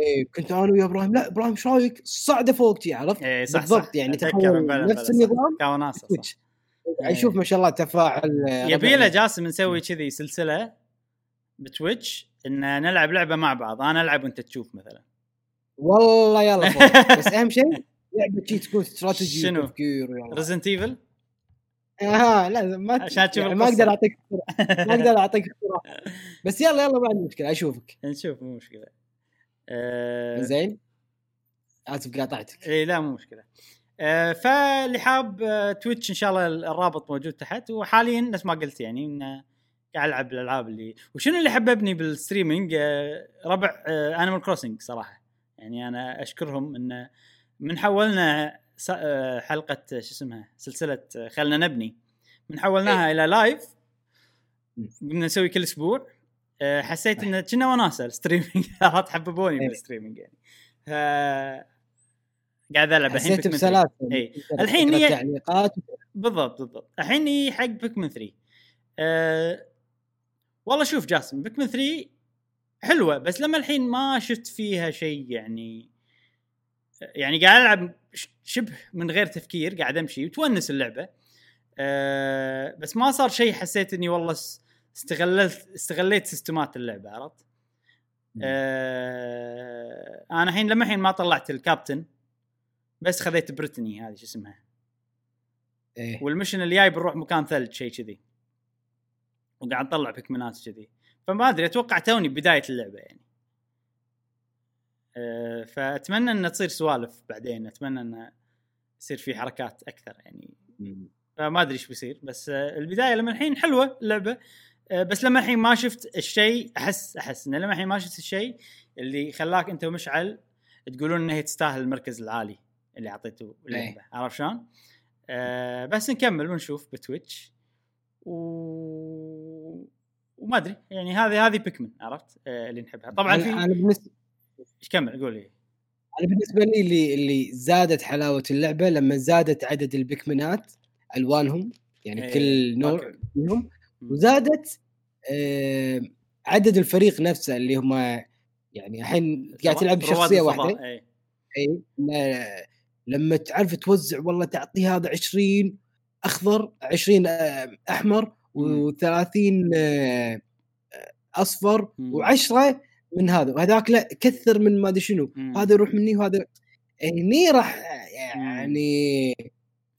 إيه، كنت أنا ويا إبراهيم لا إبراهيم إيش رأيك؟ صعدة فوق عرفت؟ إيه صح بالضبط صح. يعني بلا- نفس. النظام صح. Twitch يشوف ما شاء الله تفاعل آه، يبي له. جاسم نسوي كذي سلسلة ب Twitch إن نلعب لعبة مع بعض أنا ألعب وأنت تشوف مثلا والله يلا فوق. بس أهم شيء لعبة شي تكون استراتيجي شنو؟ تفكير. Resident Evil آه لا ما عشان تشوف يعني ما. أقدر أعطيك. ما أقدر أعطيك. بس يلا يلا ما عندي مشكلة أشوفك نشوف مو مشكلة آه زين اسف قاطعتك إي لا مو مشكلة آه، فاللي حاب آه، Twitch إن شاء الله الرابط موجود تحت وحاليا نفس ما قلت يعني إن قاعد العب الألعاب اللي وشنو اللي حببني بال streaming؟ آه، ربع Animal Crossing صراحة. يعني أنا أشكرهم انه من حولنا آه، حلقة شو اسمها سلسلة آه، خلنا نبني. من حولناها إلى live قمنا نسوي كل أسبوع. آه، حسيت انه كنا وناسة ال streaming. حببوني إيه. بال streaming يعني. ف قاعد ألعب الحين حسيت Pikmin 3. بسلاسه إي. تقدر الحين هي- تعليقات بالضبط بالضبط. الحين هي حق Pikmin 3 أه والله شوف جاسم Pikmin 3 حلوة بس لما الحين ما شفت فيها شيء يعني يعني قاعد ألعب شبه من غير تفكير قاعد أمشي وتونس اللعبة أه بس ما صار شيء حسيت إني والله استغلت استغليت سيستمات اللعبة عرفت؟ أه أنا الحين لما الحين ما طلعت الكابتن بس خذيت Brittany هذه شو اسمها إيه. والمشن اللي جاي بنروح مكان ثلج شيء كذي وقاعد نطلع بيكمنات كذي فما أدري أتوقع توني بداية اللعبة يعني. أه فأتمنى إن تصير سوالف بعدين أتمنى إن يصير في حركات أكثر يعني. فما أدري إيش بيصير بس البداية لما الحين حلوة اللعبة. آه، بس لما الحين ما شفت الشيء أحس أحس إن لما الحين ما شفت الشيء اللي خلاك أنت ومشعل تقولون ان هي تستاهل المركز العالي اللي أعطيته اللعبة عرفت شلون؟ آه بس نكمل ونشوف بتويتش. و... وما أدري يعني هذه هذه بيكمن عرفت آه اللي نحبها طبعا أنا في أنا بالنسبة إيش كمل قول لي أنا بالنسبة لي اللي اللي زادت حلاوة اللعبة لما زادت عدد البيكمنات ألوانهم يعني إيه، كل نوع مم. وزادت آه، عدد الفريق نفسه اللي هم يعني الحين قاعد تلعب بشخصية واحدة إيه. اي لا- لما تعرف توزع والله تعطي هذا 20 أخضر 20 آه، أحمر. و30 أصفر مم. و10 من هذا وهذاك لا كثر من ما أدري شنو. هذا يروح مني وهذا هني راح يعني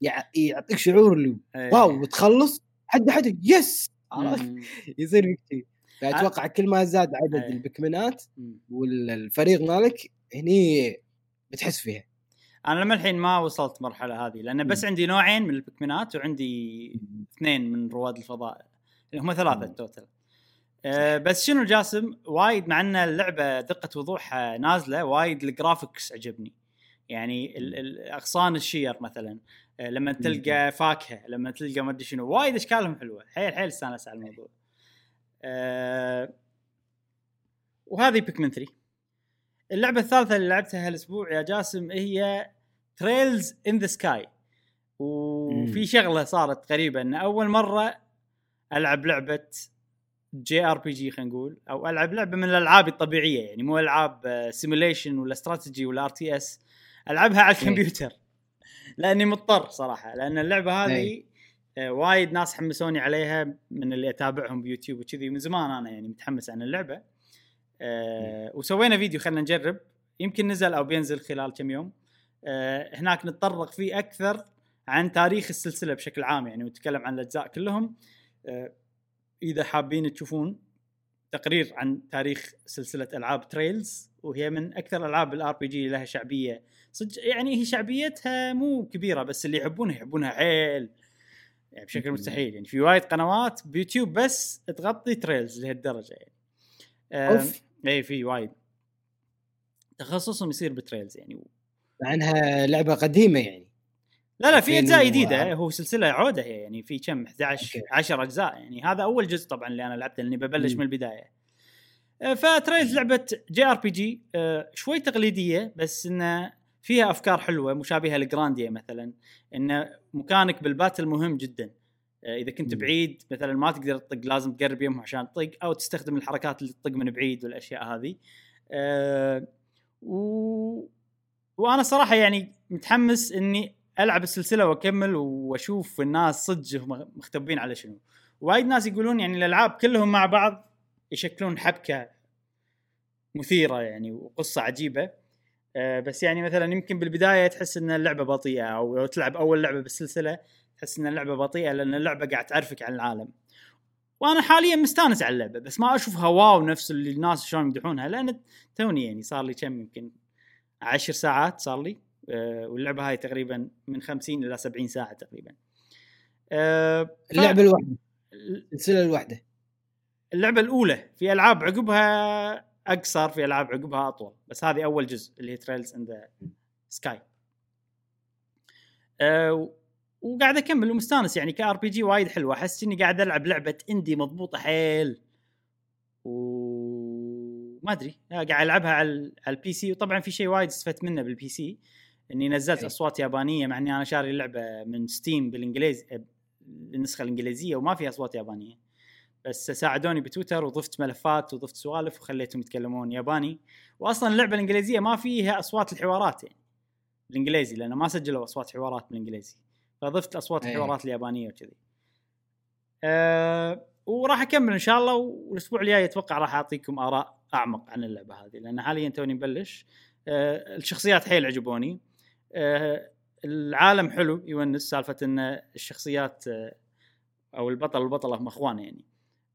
يع- يعطيك شعور اللي إيه. واو وتخلص حد حد يس عرفت. يصير فيك شيء فأتوقع كل ما زاد عدد إيه. البكمنات. والفريق مالك هني بتحس فيها أنا لما الحين ما وصلت المرحله هذه لأن بس. عندي نوعين من البيكمنات وعندي اثنين من رواد الفضاء اللي هم ثلاثة مم. total أه بس شنو جاسم؟ وايد مع أن اللعبة دقة وضوحها نازلة وايد ال graphics عجبني. يعني ال- ال- أغصان الشير مثلا أه لما تلقى فاكهة لما تلقى ما أدري شنو وايد أشكالهم حلوة. حيل حيل استانس على الموضوع. أه وهذه Pikmin 3 اللعبة الثالثة اللي لعبتها هالأسبوع يا جاسم هي Trails in the Sky وفي. شغلة صارت غريبه إن أول مرة ألعب لعبة JRPG خلينا نقول أو ألعب لعبة من الألعاب الطبيعية يعني مو ألعاب simulation ولا استراتيجي ولا RTS ألعبها على الكمبيوتر لأني مضطر صراحة لأن اللعبة هذه. آه، وايد ناس حمسوني عليها من اللي أتابعهم بيوتيوب وكذي من زمان أنا يعني متحمس عن اللعبة آه وسوينا فيديو خلينا نجرب. يمكن نزل أو بينزل خلال كم يوم. آه هناك نتطرق فيه أكثر عن تاريخ السلسلة بشكل عام يعني ونتكلم عن الأجزاء كلهم. آه إذا حابين تشوفون تقرير عن تاريخ سلسلة ألعاب Trails وهي من أكثر ألعاب ال RPG لها شعبية. صدق يعني هي شعبيتها مو كبيرة بس اللي يحبونها يحبونها حيل يعني بشكل مستحيل يعني في وايد قنوات بيوتيوب بس تغطي Trails لهالدرجة يعني. أوف. اي في وايد. تخصصهم يصير ب Trails يعني مع إنها لعبة قديمة يعني. لا لا في أجزاء 2000 و- جديده هو سلسلة عودة هي يعني في كم 11 okay. 10 أجزاء يعني. هذا أول جزء طبعا اللي أنا لعبته لأني ببلش. من البداية. آه، ف Trails لعبة JRPG شوي تقليدية بس إنه فيها أفكار حلوة مشابهة ل Grandia مثلا ان مكانك بال battle مهم جدا. آه، إذا كنت. بعيد مثلا ما تقدر تطق لازم تقرب يمهم عشان تطق أو تستخدم الحركات اللي تطق من بعيد والأشياء هذه. آه، و... وأنا صراحة يعني متحمس إني ألعب السلسلة وأكمل وأشوف الناس صدق مختبصين على شنو. وايد ناس يقولون يعني الألعاب كلهم مع بعض يشكلون حبكة مثيرة يعني وقصة عجيبة. آه، بس يعني مثلا يمكن بالبداية تحس إن اللعبة بطيئة أو لو تلعب أول لعبة بالسلسلة تحس إن اللعبة بطيئة لأن اللعبة قاعد تعرفك عن العالم. وأنا حاليا مستانس على اللعبة بس ما أشوفها واو نفس اللي الناس شلون يمدحونها لأن توني يعني صار لي كم يمكن عشر ساعات صار لي. آه، واللعبة هاي تقريبا من 50 إلى 70 ساعة تقريبا. ف- اللعبة الواحدة السلسله الواحدة. اللعبة الأولى في ألعاب عقبها أقصر في ألعاب عقبها أطول. بس هذه أول جزء اللي هي Trails in the Sky وقاعد أكمل ومستانس يعني ك RPG وايد حلوة. أحس إني قاعد ألعب لعبة indie مضبوطة حيل. وما أدري. قاعد ألعبها على على ال PC وطبعا في شيء وايد استفدت منه بال PC إني نزلت أي. أصوات يابانية مع إني أنا شاري اللعبة من Steam بالانجليزي النسخة الإنجليزية وما فيها أصوات يابانية. بس ساعدوني بتويتر وضفت ملفات وضفت سوالف وخليتهم يتكلمون ياباني. واصلا اللعبة الإنجليزية ما فيها أصوات الحوارات يعني بالإنجليزي لأنه ما سجلوا أصوات حوارات بالإنجليزي. فضفت أصوات أي. الحوارات اليابانية وكذي. أه وراح أكمل إن شاء الله والأسبوع الجاي أتوقع راح أعطيكم آراء أعمق عن اللعبة هذه لأن حاليا توني مبلش. أه الشخصيات حيل عجبوني. أه العالم حلو يونس سالفة إن الشخصيات أه أو البطل والبطله هم اخوان يعني.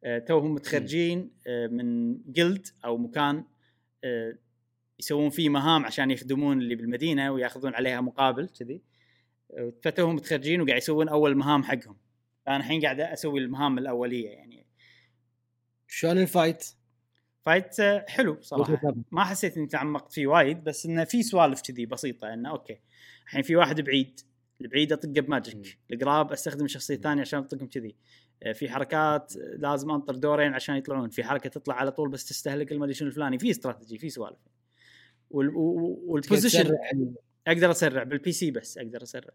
أه توهم متخرجين أه من جلد أو مكان أه يسوون فيه مهام عشان يخدمون اللي بالمدينة ويأخذون عليها مقابل كذي. فتوهم متخرجين وقاعد يسوون أول مهام حقهم. فأنا الحين قاعد أسوي المهام الأولية يعني. شلون ال fight؟ fight آه، حلو صراحة. ما حسيت إني تعمقت فيه وايد بس إنه في سوالف كذي بسيطة إنه okay الحين في واحد بعيد البعيد اطقه ب magic. القراب أستخدم شخصية ثانية عشان أطقهم كذي. آه، في حركات آه، لازم أنطر دورين عشان يطلعون. في حركة تطلع على طول بس تستهلك المدري شنو الفلاني. في استراتيجي في سوالف. وال position أقدر أسرع بال PC بس أقدر أسرع.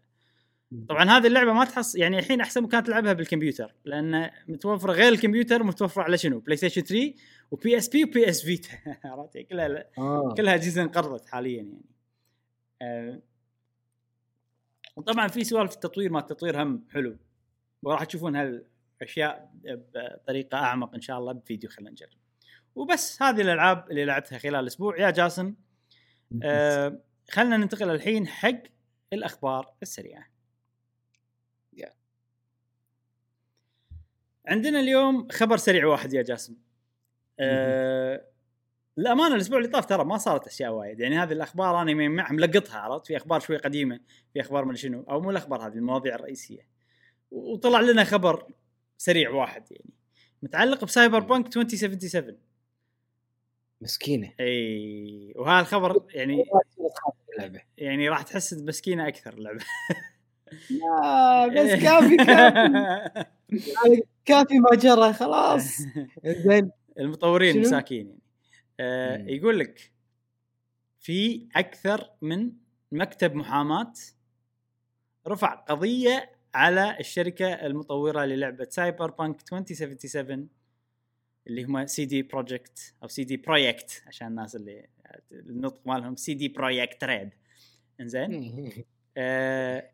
طبعا هذه اللعبة ما تحص يعني الحين أحسن مكان تلعبها بالكمبيوتر لأن متوفرة غير الكمبيوتر متوفرة على شنو؟ PlayStation 3 و PSP و PS Vita عرفت؟ كلها آه. كلها اجهزه انقرضت حاليا يعني. آه، وطبعا في سوالف التطوير ما التطوير هم حلو. وراح تشوفون هالأشياء بطريقة أعمق إن شاء الله بفيديو خلينا نجرب. وبس هذه الألعاب اللي لعبتها خلال الأسبوع يا جاسم آه خلينا ننتقل الحين حق الأخبار السريعة. يا. عندنا اليوم خبر سريع واحد يا جاسم. آه الامانه الأسبوع اللي طاف ترى ما صارت أشياء وايد. يعني هذه الأخبار أنا مع- ملقطها عرفت؟ في أخبار شوي قديمة في أخبار من شنو. أو مو الأخبار هذه المواضيع الرئيسية. وطلع لنا خبر سريع واحد يعني. متعلق بسايبر بانك 2077 مسكينة. إي وهذا الخبر يعني اللعبة. يعني راح تحس بمسكينه أكثر اللعبة. لا بس كافي كافي. كافي ما جرى خلاص. زين. المطورين؟ مساكين يعني. آه. يقول لك في أكثر من مكتب محاماة رفع قضية على الشركة المطورة للعبة Cyberpunk 2077 اللي هم CD Projekt أو CD Projekt عشان الناس اللي النطق مالهم CD Projekt Red. إنزين؟ آه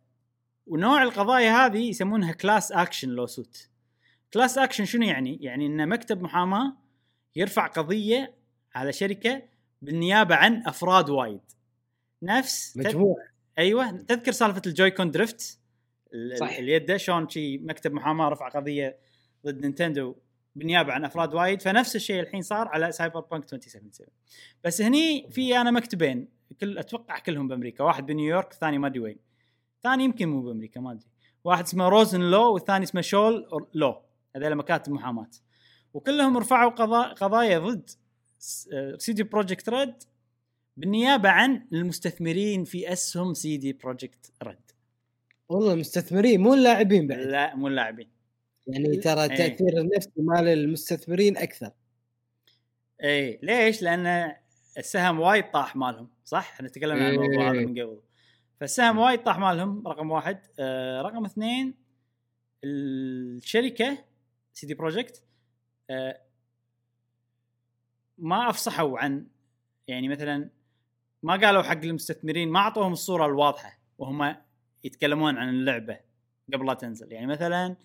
ونوع القضايا هذه يسمونها class action lawsuit class action شنو يعني؟ يعني إن مكتب محاماة يرفع قضية على شركة بالنيابة عن أفراد وايد. نفس مجموعه أيوه تذكر سالفة ال Joy-Con drift؟ ال- صح. اليد شلون شي مكتب محاماة رفع قضية ضد Nintendo بالنيابة عن أفراد وايد فنفس الشيء الحين صار على Cyberpunk 2077 بس هني في أنا مكتبين كل أتوقع كلهم بأمريكا واحد بنيويورك الثاني ما أدري وين. ثاني يمكن مو بأمريكا ما أدري. واحد اسمه Rosen Law والثاني اسمه Schall Law. هذول مكاتب محاماة. وكلهم رفعوا قضايا ضد CD Projekt Red بالنيابة عن المستثمرين في أسهم CD Projekt Red. والله مستثمرين مو اللاعبين بعد. لا مو اللاعبين. يعني ترى إيه. التاثير النفسي مال المستثمرين أكثر اي ليش؟ لأن السهم وايد طاح مالهم صح؟ إحنا تكلمنا عن الموضوع هذا إيه. من قبل فالسهم وايد طاح مالهم رقم واحد آه رقم اثنين الشركة CD Projekt آه ما أفصحوا عن يعني مثلا ما قالوا حق المستثمرين ما أعطوهم الصورة الواضحة وهم يتكلمون عن اللعبة قبل لا تنزل يعني مثلا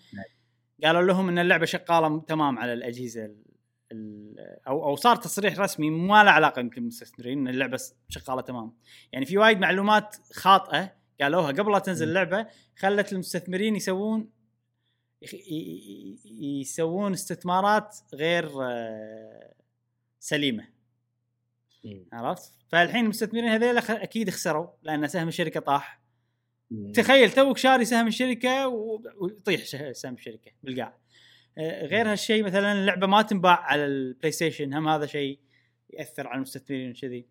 قالوا لهم إن اللعبة شغالة تمام على الأجهزة ال- ال- أو أو صار تصريح رسمي ما له علاقة يمكن بالمستثمرين إن اللعبة شغالة تمام يعني في وايد معلومات خاطئة قالوها قبل لا تنزل اللعبة خلت المستثمرين يسوون يسوون استثمارات غير آه، سليمة. عرفت فالحين المستثمرين هذول أكيد خسروا لأن سهم الشركة طاح. تخيل توك شاري سهم الشركة ويطيح سهم الشركة بالقاع. آه، غير هالشيء مثلا اللعبة ما تنباع على البلاي ستيشن هم هذا شيء يأثر على المستثمرين كذي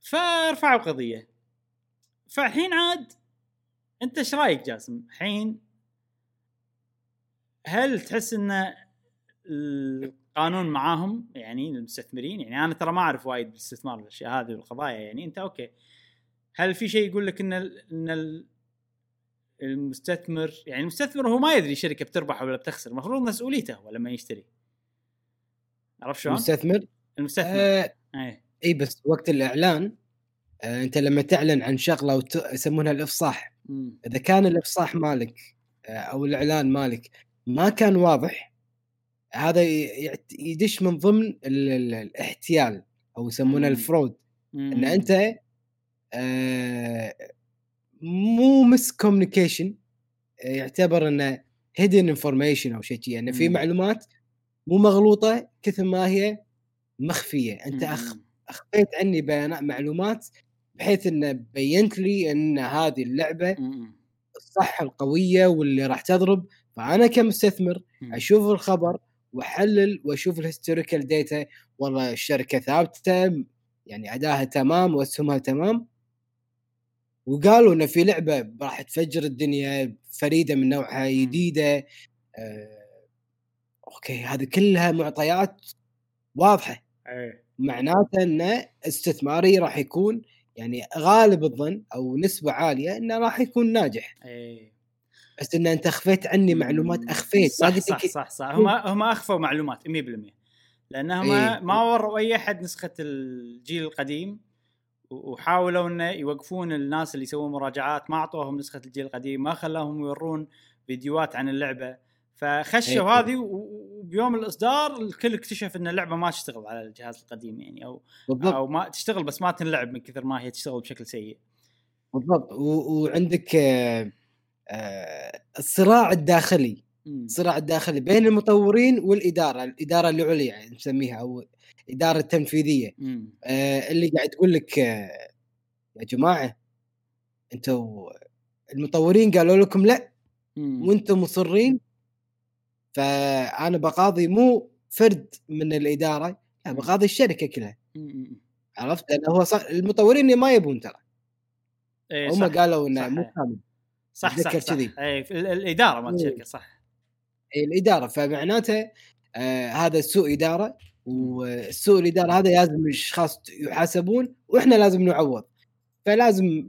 فرفعوا قضيه فالحين عاد أنت إيش رأيك جاسم؟ الحين هل تحس إن القانون معاهم؟ يعني المستثمرين يعني أنا ترى ما أعرف وايد بالاستثمار بالاشياء هذه والقضايا يعني أنت أوكي. هل في شيء يقول لك إن ال إن ال المستثمر يعني المستثمر هو ما يدري الشركة بتربح ولا بتخسر المفروض مسؤوليته هو لما يشتري عرفت شلون؟ المستثمر المستثمر آه إيه اي بس وقت الإعلان آه أنت لما تعلن عن شغلة وت... يسمونها الإفصاح مم. إذا كان الإفصاح مالك آه أو الإعلان مالك ما كان واضح هذا يدش من ضمن ال... ال... الاحتيال أو يسمونه. ال fraud مم. إن أنت مو miscommunication يعتبر إنه hidden information أو شيء يعني في. معلومات مو مغلوطة كثر ما هي مخفية أنت أخ... أخفيت عني بيانات معلومات بحيث إنه بينت لي إن هذه اللعبة. الصح القوية واللي راح تضرب فأنا كمستثمر. أشوف الخبر وأحلل وأشوف ال historical data والله الشركة ثابتة يعني أداها تمام وأسهمها تمام وقالوا إنه في لعبة راح تفجر الدنيا فريدة من نوعها جديدة آه، أوكي هذه كلها معطيات واضحة. إيه. معناته انه استثماري راح يكون يعني غالب الظن أو نسبة عالية إنه راح يكون ناجح. إيه. بس إن أنت اخفيت عني معلومات اخفيت صح صح لك صح صح هم هم أخفوا معلومات 100% لأنهم إيه. ما وروا أي أحد نسخة الجيل القديم. وحاولوا إنه يوقفون الناس اللي يسوون مراجعات ما أعطوهم نسخة الجيل القديم ما خلاهم يورون فيديوهات عن اللعبة. فخشوا إيه. هذه وبيوم الإصدار الكل اكتشف إن اللعبة ما تشتغل على الجهاز القديم يعني أو بالضبط. أو ما تشتغل بس ما تنلعب من كثر ما هي تشتغل بشكل سيء. بالضبط. وعندك آه، آه، الصراع الداخلي. الصراع الداخلي بين المطورين والإدارة الإدارة العليا يعني نسميها أو الإدارة التنفيذية. آه، اللي قاعد تقول لك آه، يا جماعة أنتم المطورين قالوا لكم لا. وأنتم مصرين فأنا بقاضي مو فرد من الإدارة لا بقاضي الشركة كلها. عرفت لأنه هو صح المطورين ما يبون ترى إيه هم صح. قالوا إنه صح. مو كامل صح صح صح كذي. اي الإدارة مالت مم. الشركة صح إيه، الإدارة فمعناته آه هذا سوء إدارة والسوء الاداره هذا لازم الأشخاص يحاسبون وإحنا لازم نعوض فلازم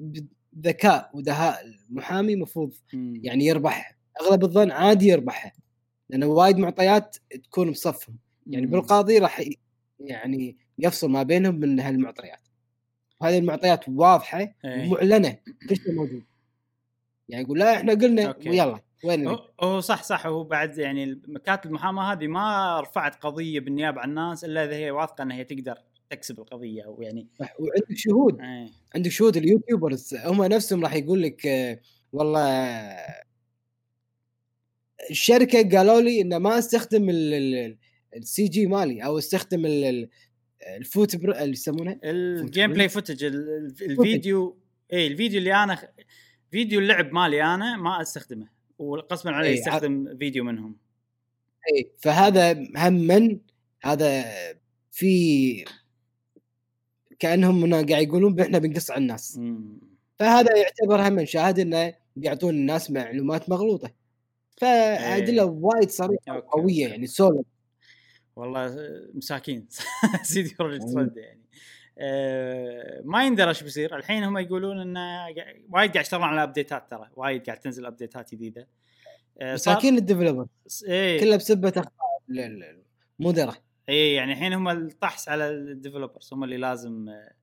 بذكاء ودهاء المحامي المفروض. يعني يربح أغلب الظن عادي يربحها لأنه وايد معطيات تكون بصفهم يعني. بالقاضي راح يعني يفصل ما بينهم من هالمعطيات وهذه المعطيات واضحة إيه. ومعلنة كل شيء موجود يعني يقول لا إحنا قلنا أوكي. ويلا وين؟ هو- صح صح. هو بعد يعني مكاتب المحاماة هذه ما رفعت قضية بالنيابة عن الناس إلا إذا هي واثقة انها هي تقدر تكسب القضية أو يعني وعندك شهود. إيه. عندك شهود ال YouTubers. هم نفسهم راح يقول لك آه، والله آه، الشركة قالوا لي إنه ما استخدم ال CG مالي أو استخدم ال- ال- ال foot بر... اللي يسمونه؟ ال gameplay footage ال- ال- الفيديو اي الفيديو اللي أنا فيديو اللعب مالي أنا ما أستخدمه. وقسما علي إيه، يستخدم فيديو منهم. اي فهذا هم من هذا في كأنهم هنا قاعد يقولون إحنا بنقص على الناس. مم. فهذا يعتبر هم شاهد إنه بيعطون الناس معلومات مغلوطة. فأدلة وايد صريحة وقويه. يعني solid والله مساكين. CD Projekt أيوه. رد يعني. ما يندرى إيش بيصير. الحين هم يقولون انه وايد قاعد يشتغلون على updateات ترى. وايد قاعد تنزل updateات جديدة. آه، مساكين ال developer إيه. كلها بسبة اخطاء ال- ال- المدراء إيه يعني الحين هم الطحن على ال developers هم اللي لازم آه،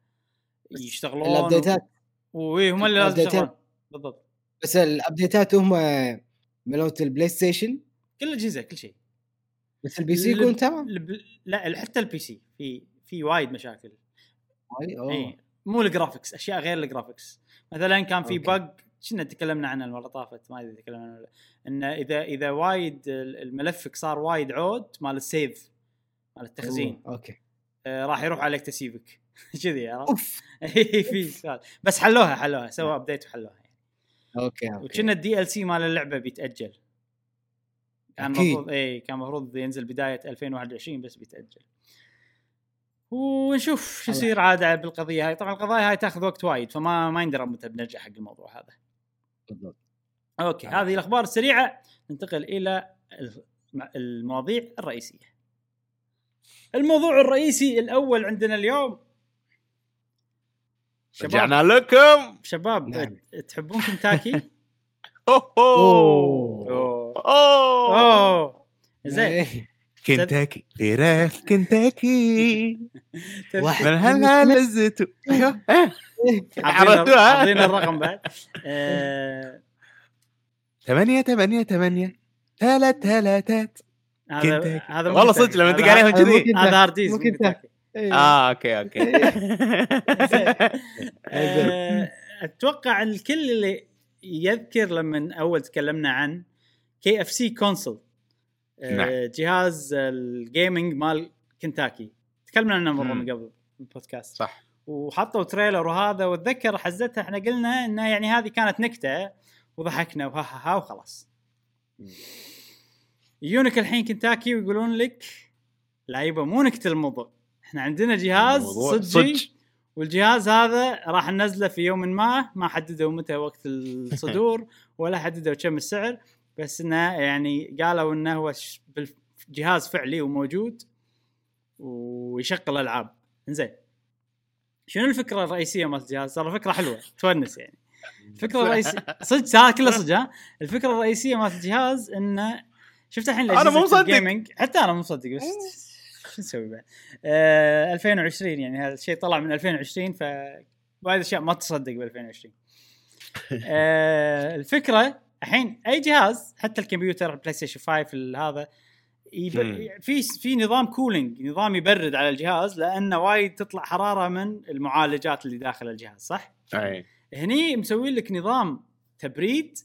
يشتغلون ال updateات إيه هم اللي لازم. يشتغلون. بالضبط. بس ال updateات هم ملوت البلاي ستيشن. كل الاجهزه كل شيء. بس ال PC يكون تمام؟ لا حتى ال PC. في في وايد مشاكل. اي مو ال graphics أشياء غير ال graphics مثلا كان في. bug كنا تكلمنا عنه المرة طافت ما أدري تكلمنا عنه ولا لا. إنه إذا إذا وايد ال- الملف صار وايد عود مال ال save مال التخزين. أوه، أوكي. آه، راح يروح عليك ال saveك. كذي عرفت؟ أوف. إي، في سؤال. بس حلوها حلوها. سووا update وحلوها أوكي أوكي. وكنا ال DLC مال اللعبة بيتأجل. كان. المفروض اي كان المفروض ينزل بداية 2021 بس بيتأجل. ونشوف شو. يصير عاد بالقضية هاي. طبعا القضايا هاي تاخذ وقت وايد فما ما يندرى متى بنرجع حق الموضوع هذا. بالضبط. أوكي. هذه الأخبار السريعة. ننتقل إلى الم- المواضيع الرئيسية. الموضوع الرئيسي الأول عندنا اليوم. شباب. رجعنا لكم. شباب نعم. تحبون كنتاكي؟ اوه أوه. أوه. أوه. أوه. زين. إيه. كنتاكي. فراخ كنتاكي. واحد من هلا لزته أيوه. إيه. عرفتوها؟ اعطينا الرقم بعد آه، ثمانية ثمانية ثمانية ثلاث ثلاثات هذا والله. صدق لما تدق عليهم كذي. هذا. كنتاكي. إيه. آه أوكي أوكي. آه، أتوقع الكل اللي يذكر لما أول تكلمنا عن KFC console نعم. جهاز ال gaming مال كنتاكي. تكلمنا عنه مرة. من قبل البودكاست صح. وحطوا تريلر وهذا واتذكر حزتها إحنا قلنا إنه يعني هذه كانت نكتة وضحكنا وها ها ها وخلاص. يجونك الحين كنتاكي ويقولون لك لا يبا مو نكتة الموضوع. إحنا عندنا جهاز صجي صج. والجهاز هذا راح ننزله في يوم ما ما حددوا متى وقت الصدور ولا حددوا كم السعر. بس إنه يعني قالوا إنه هو جهاز فعلي وموجود ويشغل ألعاب. زين شنو الفكرة الرئيسية مال الجهاز؟ ترى فكره حلوة. تونس يعني. الفكرة الرئيسيه صدق هذا كله صدق ها. الفكرة الرئيسية مال الجهاز إنه شفت الحين أنا مو مصدق. حتى أنا مو مصدق بس شو نسوي بعد؟ آه 2020 يعني هذا الشيء طلع من 2020 ف وايد أشياء ما تصدق ب 2020 آه الفكرة الحين أي جهاز حتى الكمبيوتر البلاي ستيشن 5 ال- هذا. في في نظام cooling نظام يبرد على الجهاز لأنه وايد تطلع حرارة من المعالجات اللي داخل الجهاز صح؟ أي. هني مسوي لك نظام تبريد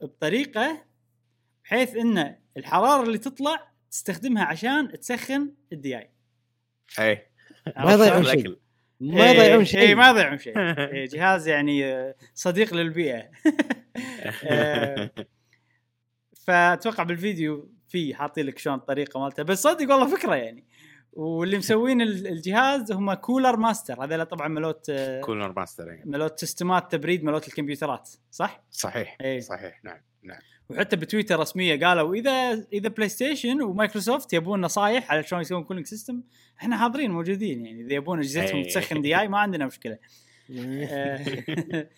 بطريقة بحيث إن الحرارة اللي تطلع تستخدمها عشان تسخن الدياي. اي ما يضيعون شيء. الأكل. ما يضيعون شيء. اي ما يضيعون شيء. إيه، جهاز يعني صديق للبيئة. فأتوقع بالفيديو في حاطين لك شلون الطريقة مالته بس صدق والله فكرة يعني. واللي مسوين ال- الجهاز هم Cooler Master هذول طبعا ملوت آه، Cooler Master إي. ملوت systemات تبريد ملوت الكمبيوترات. صح؟ صحيح إي. صحيح. نعم نعم. وحتى بتويتر رسمية قالوا إذا إذا بلاي ستيشن ومايكروسوفت يبون نصايح على شلون يسوون cooling system إحنا حاضرين موجودين يعني. إذا يبون أجهزتهم إيه. تسخن دياي ما عندنا مشكلة.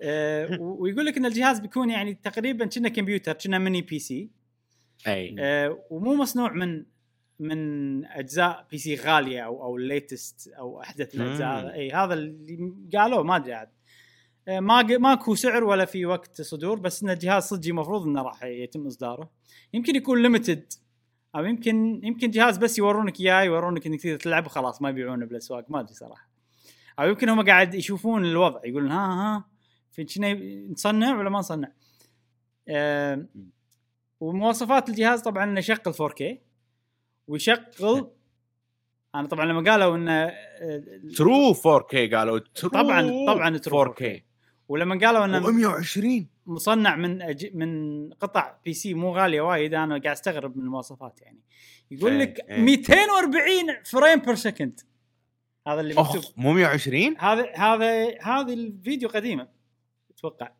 آه، ويقول لك إن الجهاز بيكون يعني تقريبا كنه كمبيوتر كنه mini PC. أي. آه، ومو مصنوع من من أجزاء PC غالية أو أو ال latest أو أحدث الأجزاء. أي هذا اللي قالوه ما أدري عاد. آه، ما ماكو سعر ولا في وقت صدور بس إن الجهاز صدقي المفروض إنه راح يتم إصداره. يمكن يكون limited أو يمكن يمكن جهاز بس يورونك إياه يورونك إنك تقدر تلعب وخلاص ما يبيعونه بالأسواق ما أدري صراحة. أو يمكن هم قاعد يشوفون الوضع يقولون ها ها في كنا نصنع ولا ما نصنع؟ آه ومواصفات الجهاز طبعا إنه يشغل 4K ويشغل أنا طبعا لما قالوا إنه آه، true 4K قالوا true طبعا طبعا true 4K ولما قالوا إنه و120 مصنع من أج... من قطع PC مو غالية وايد أنا قاعد أستغرب من المواصفات يعني. يقول إيه، لك إيه. 240 frame per second هذا اللي مكتوب. مو 120 هذا هذا هذا الفيديو قديمة. أتوقع.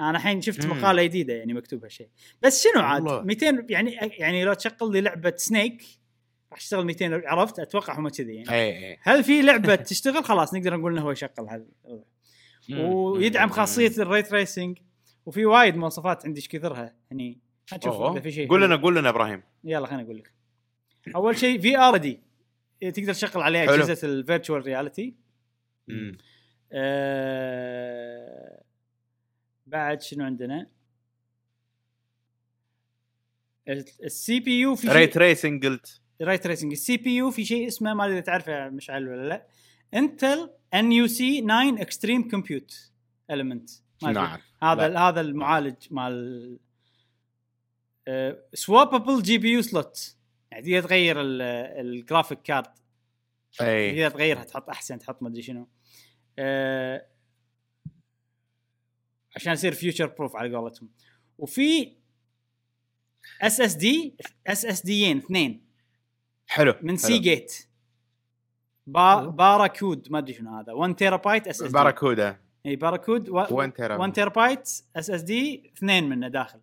أنا الحين شفت مم. مقالة جديدة يعني مكتوب هالشيء. بس شنو عاد؟ والله. 200 يعني يعني لو تشغل لي لعبة Snake راح تشتغل 200 عرفت؟ أتوقع هم كذي يعني. اي اي هل في لعبة تشتغل؟ خلاص نقدر نقول إنه هو يشغل هذا. ويدعم خاصية ال ray tracing وفي وايد مواصفات عندي إيش كثرها هني نشوف اذا في شيء. قول لنا قول لنا إبراهيم. يلا خليني أقول لك. أول شيء VR دي تقدر تشغل عليه حلو. اجهزه ال virtual reality بعد شنو عندنا؟ ال CPU في ري شيء تريسنج قلت. ray tracing ال CPU في شيء اسمه ما أدري إذا تعرفه مشعل ولا لا. Intel NUC 9 Extreme Compute Element نعم. هذا لا. هذا المعالج مال swappable GPU slot يعني تقدر تغير ال- ال graphic card أي. تقدر تغيرها تحط أحسن تحط ما أدري شنو. آه عشان يصير future proof على قولتهم. وفي SSD SSD ين اثنين. حلو من حلو. Seagate با Barracuda ما أدري شنو هذا. 1 terabyte SSD Barracuda اي Barracuda 1 1 تيرا بايت SSD اثنين منه داخل.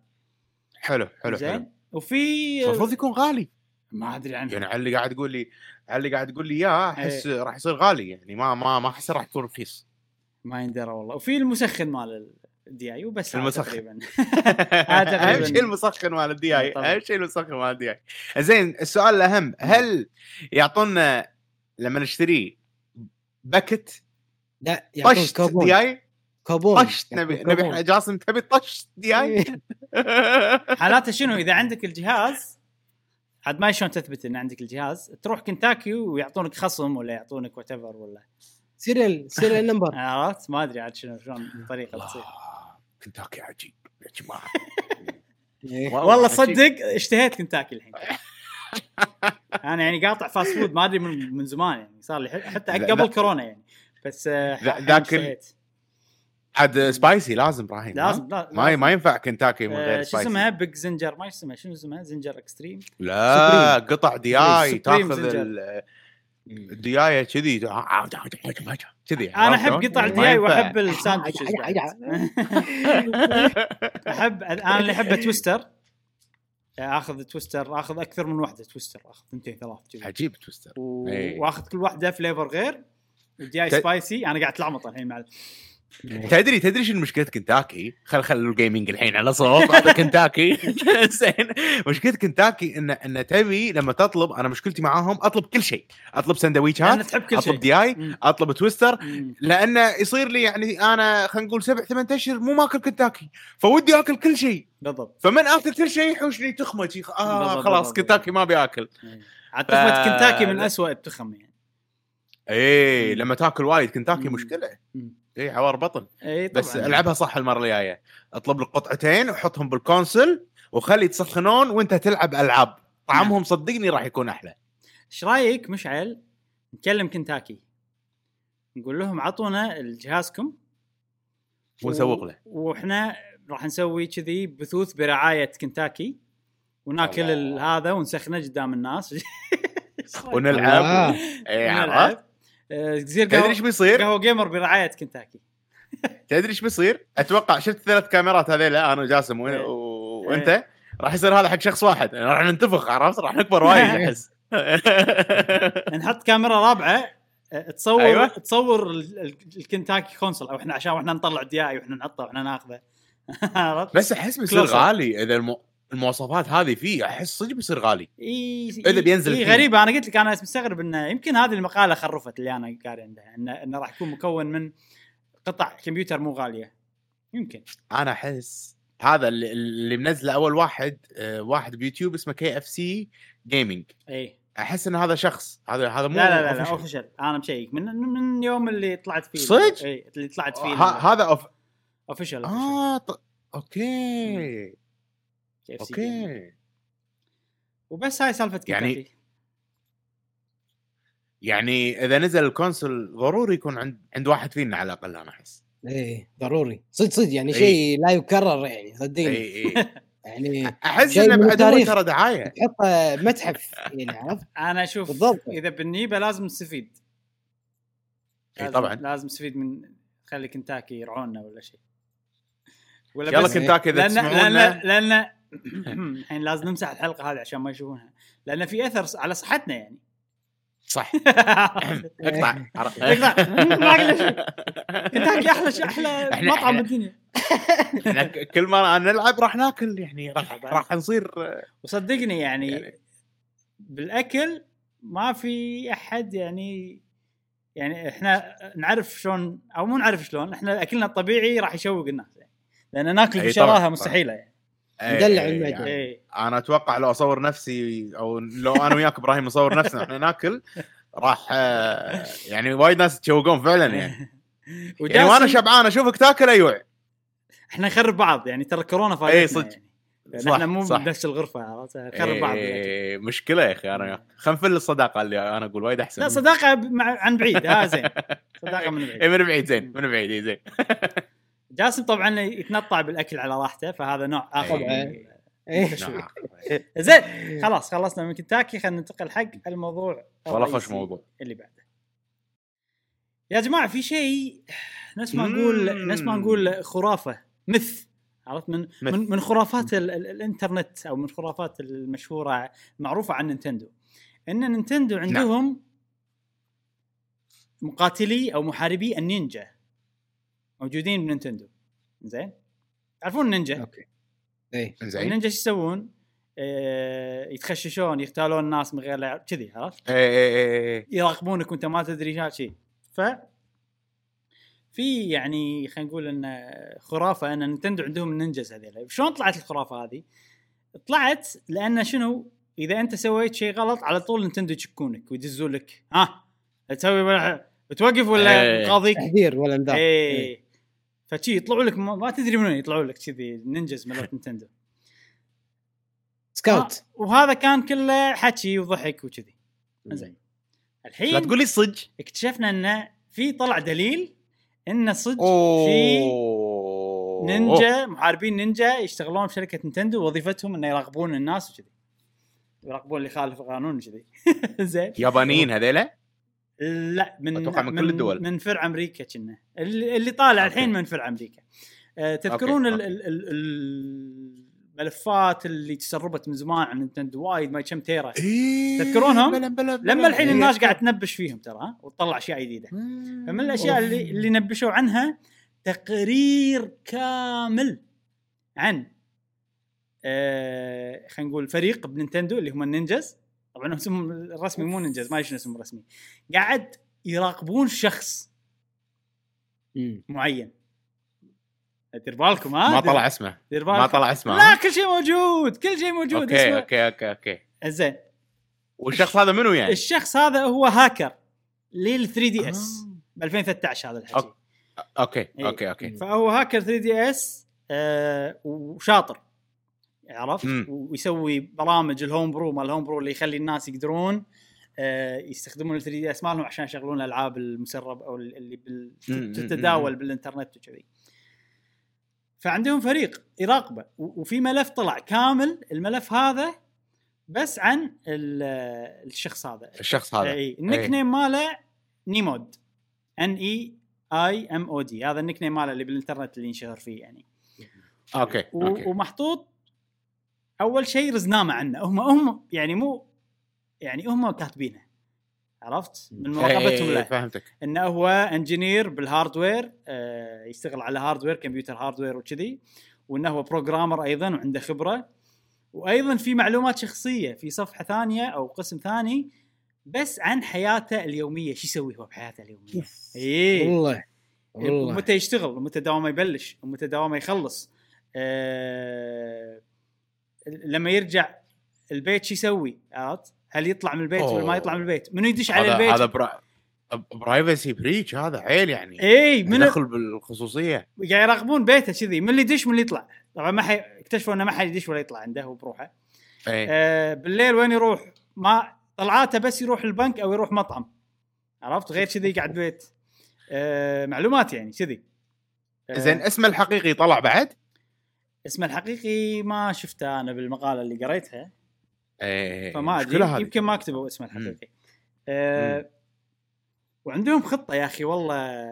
حلو حلو حلو. زين وفي المفروض يكون غالي. ما أدري عنه. يعني على اللي قاعد تقول لي على اللي قاعد تقول لي إياه أحس. راح يصير غالي. يعني ما ما ما أحس راح يكون رخيص. ما يندرى والله. وفي المسخن مال الدياي وبس المسخن. تقريبا. أهم. شيء المسخن مال الدياي. أهم شيء المسخن مال الدياي. زين السؤال الأهم هل يعطونا لما نشتري bucket؟ لا طشت كوبون. دياي؟ كوبون. طشت نبي نبي جاسم تبي طشت دياي؟ حالاته شنو؟ إذا عندك الجهاز عاد ما شلون تثبت إن عندك الجهاز تروح كنتاكي ويعطونك خصم ولا يعطونك what ولا. serial serial number. عرفت؟ ما أدري عاد شنو شلون الطريقة تصير. كنتاكي عجيب يا جماعة. إيه. والله. صدق اشتهيت كنتاكي الحين. أنا يعني قاطع fast food ما أدري من, من زمان يعني صار لي حتى قبل. كورونا يعني. بس آه، ذاك. عاد spicy لازم إبراهيم؟ لازم لا ما ما ينفع كنتاكي من آه، غير شو spicy اسمها Big Zinger ما اسمها شنو اسمها Zinger Extreme لا قطع دياي تاخذ الديايه كذي. كذي أنا أحب؟ قطع ما الدياي. وأحب ال sandwiches. أحب أنا اللي احبه Twister آخذ Twister آخذ أكثر من واحدة Twister آخذ ثنتين ثلاث كذي عجيب Twister و... إيه. وآخذ كل واحدة flavor غير الدياي spicy أنا قاعد أتلخبط الحين مع تدري تدري شنو مشكلة كنتاكي؟ خل خل ال gaming الحين على صوب هذا كنتاكي زين مشكلة كنتاكي ان إن تبي لما تطلب أنا مشكلتي معاهم أطلب كل شيء أطلب سندويشات تحب كل أطلب دياي. أطلب Twister. لأنه يصير لي يعني أنا خلينا نقول سبع ثمان أشهر مو ماكل كنتاكي foodie آكل كل شيء بالضبط فمن آكل كل شيء يحوشني تخمة بالضبط، خلاص. كنتاكي ما أبي آكل إيه. عاد تخمة كنتاكي من لا. أسوأ التخم يعني إيه. لما تاكل وايد كنتاكي. مشكلة مم. إيه عوار بطن. إي طبعا. بس ألعبها صح المرة الجاية. أطلب لك قطعتين وحطهم بال console وخلي يتسخنون وأنت تلعب ألعاب. طعمهم صدقني راح يكون أحلى. إيش رأيك مشعل نكلم كنتاكي؟ نقول لهم عطونا جهازكم ونسوق له. وإحنا راح نسوي كذي بثوث برعاية كنتاكي. وناكل هذا ونسخنه قدام الناس. ونلعب. إيه عرفت؟ آه، تصير تدري إيش قهوه بيصير؟ قهوة جيمر برعاية كنتاكي تدري إيش بيصير؟ أتوقع شفت ثلاث كاميرات هذيلا أنا وجاسم إيه. و- وأنت راح يصير هذا حق شخص واحد راح ننتفخ عرفت؟ راح نكبر وايد أحس نحط كاميرا رابعة آه، تصور أيوة. تصور ال- ال- الكنتاكي console أو إحنا عشان وإحنا نطلع دياي وإحنا نحطه وإحنا ناخذه؟ بس أحس بيصير. غالي إذا المو... المواصفات هذه فيه أحس صدق بيصير غالي. إي إذا بينزل فيه. غريبه أنا قلت لك أنا مستغرب انه يمكن هذه المقالة خرفت اللي أنا قاري عندها انه انه راح يكون مكون من قطع كمبيوتر مو غالية. يمكن. أنا أحس هذا اللي, اللي منزله أول واحد آه، واحد بيوتيوب اسمه KFC Gaming إي. أحس إن هذا شخص. هذا هذا مو لا لا لا, لا. official أنا مشيك. من من يوم اللي طلعت فيه صدق؟ إي اللي طلعت فيه هذا off... official آه ط... okay. okay وبس هاي سالفة يعني- كنتاكي يعني إذا نزل ال console ضروري يكون عند عند واحد فينا على الأقل أنا أحس. إيه ضروري. صدق صدق يعني إيه. شيء لا يكرر يعني صدقني. اي اي يعني أحس إنه بعد. ترى دعاية. تحطه متحف يعني عرفت؟ أنا أشوف بالضبط. إذا بنجيبه لازم نستفيد اي طبعا. لازم نستفيد من خلي كنتاكي يرعونا ولا شيء. ولا يلا كنتاكي إذا لأن لأن تسمعونا. لأن الحين لازم نمسح الحلقة هذه عشان ما يشوفونها لأن في أثر على صحتنا يعني صح اقطع؟ اقطع. ما أقدر شيء. كنتاكي أحلى شيء أحلى مطعم بالدنيا إحنا كل ما نلعب راح ناكل يعني راح راح نصير وصدقني يعني, يعني- بالأكل ما في أحد يعني يعني إحنا نعرف شلون أو مو نعرف شلون إحنا أكلنا الطبيعي راح يشوق الناس يعني لأن ناكل أي في طبعاً، شراهه طبعاً. مستحيلة يعني ندلع إيه، المعدة. يعني إيه. أنا أتوقع لو أصور نفسي أو لو أنا وياك إبراهيم نصور نفسنا إحنا ناكل راح آه، يعني وايد ناس يتشوقون فعلا يعني. يعني وأنا شبعان أشوفك تاكل ايوع إحنا نخرب بعض يعني ترى كورونا إيه، فايتنا صدق. يعني لأن صح، إحنا مو صح. بنفس الغرفة عرفت؟ نخرب بعض إيه، مشكلة يا أخي أنا خلينا نفل الصداقة اللي أنا أقول وايد أحسن. لا صداقة مع عن بعيد. ها زين. صداقة من اي بعيد من بعيد زين من بعيد زين. جاسم طبعا يتنطع بالأكل على راحته فهذا نوع آخر طبعاً. من إيه. التشويق. زين خلاص خلصنا من كنتاكي خلينا ننتقل حق الموضوع الرئيسي موضوع. اللي بعده. يا جماعة في شيء نفس ما نقول نفس ما نقول خرافة myth عرفت؟ من myth. من, من خرافات ال ال الإنترنت أو من خرافات المشهورة المعروفه عن نينتندو. إن نينتندو عندهم مقاتلي أو محاربي النينجا. موجودين بنينتندو. زين؟ تعرفون النينجا okay. اي زين. النينجا شو يسوون؟ آه، يتخششون يغتالون الناس من غير لا كذي عرفت؟ اي اي اي اي يراقبونك وأنت ما تدري شيء ف في يعني خلينا نقول إن خرافة إن نينتندو عندهم ال ninjas هذيلا. شلون طلعت الخرافة هذه؟ طلعت لأن شنو؟ إذا أنت سويت شيء غلط على طول نينتندو يشكونك ويدزون لك ها تسوي بتوقف ولا إيه. قاضيك؟ تحذير ولا انذار إيه. فشي يطلعوا لك ما, تدري من وين يطلعوا لك كذي ninjas مالت نينتندو. scout. آه، وهذا كان كله حكي وضحك وكذي. زين الحين لا تقول لي صج اكتشفنا إنه في طلع دليل انه صدق في نينجا محاربين نينجا يشتغلون بشركه نينتندو وظيفتهم إنه يراقبون الناس وكذي. يراقبون اللي يخالف القانون وكذي. زين يابانيين هذيلا؟ لا من أتوقع من كل الدول. من فرع أمريكا كنا اللي, اللي طالع okay. الحين من فرع أمريكا أه تذكرون okay، ال- ال- ال- الملفات اللي تسربت من زمان عن نينتندو وايد ما كم tera إيه، تذكرونهم؟ بلا بلا بلا. لما الحين إيه. الناس قاعد تنبش فيهم ترى وتطلع أشياء جديدة فمن الأشياء اللي اللي نبشوا عنها تقرير كامل عن آه خلينا نقول فريق بنينتندو اللي هم ال ninjas طبعا اسمهم الرسمي مو ninjas ما ادري شنو اسمهم الرسمي. قاعد يراقبون شخص مم. معين. دير بالكم ها؟ ما طلع اسمه. دير ما بالكم. طلع اسمه. لا كل شيء موجود كل شيء موجود okay اسمه. okay okay okay. زين. والشخص هذا منو يعني؟ الشخص هذا هو هاكر لل 3 DS ب 2013 هذا الحكي. okay. okay. okay okay. فهو هاكر 3 DS آه وشاطر. عرفت؟ مم. ويسوي برامج ال homebrew مال ال homebrew اللي يخلي الناس يقدرون آه يستخدمون ال 3 DS مالهم عشان يشغلون الألعاب المسرب أو اللي بال... تتداول بالإنترنت وكذي. فعندهم فريق يراقبه وفي ملف طلع كامل الملف هذا بس عن ال- الشخص هذا. الشخص هذا. اي ال nick إيه. name ماله Neimod. N E I M O D هذا ال nickname ماله اللي بالإنترنت اللي ينشهر فيه يعني. okay okay. ومحطوط أول شيء رزنامة عنه. هم هم يعني مو يعني هم كاتبينه. عرفت؟ من مراقبتهم إيه، له فهمتك. إنه هو engineer بال hardware آه يشتغل على hardware computer hardware وكذي وإنه هو programmer أيضا وعنده خبرة. وأيضا في معلومات شخصية في صفحة ثانية أو قسم ثاني بس عن حياته اليومية. شو يسوي هو بحياته اليومية؟ اي والله. والله. متى يشتغل؟ ومتى دوامه يبلش؟ ومتى دوامه يخلص؟ آه لما يرجع البيت شو يسوي؟ عرفت؟ هل يطلع من البيت ولا ما يطلع من البيت؟ منو يدش على البيت؟ هذا pri... privacy breach هذا عيل يعني. اي من يدخل بالخصوصية. قاعد يراقبون بيته كذي. من اللي يدش من اللي يطلع. طبعا ما حي... اكتشفوا إنه ما حد يدش ولا يطلع عنده هو بروحه. إيه. آه بالليل وين يروح؟ ما طلعاته بس يروح البنك أو يروح مطعم. عرفت؟ غير كذي قاعد بيت. آه معلومات يعني كذي. آه، زين اسمه الحقيقي طلع بعد؟ اسمه الحقيقي ما شفته أنا بالمقالة اللي قريتها. إيه. فما أدري. يمكن ما كتبوا اسمه الحقيقي. آه وعندهم خطة يا أخي والله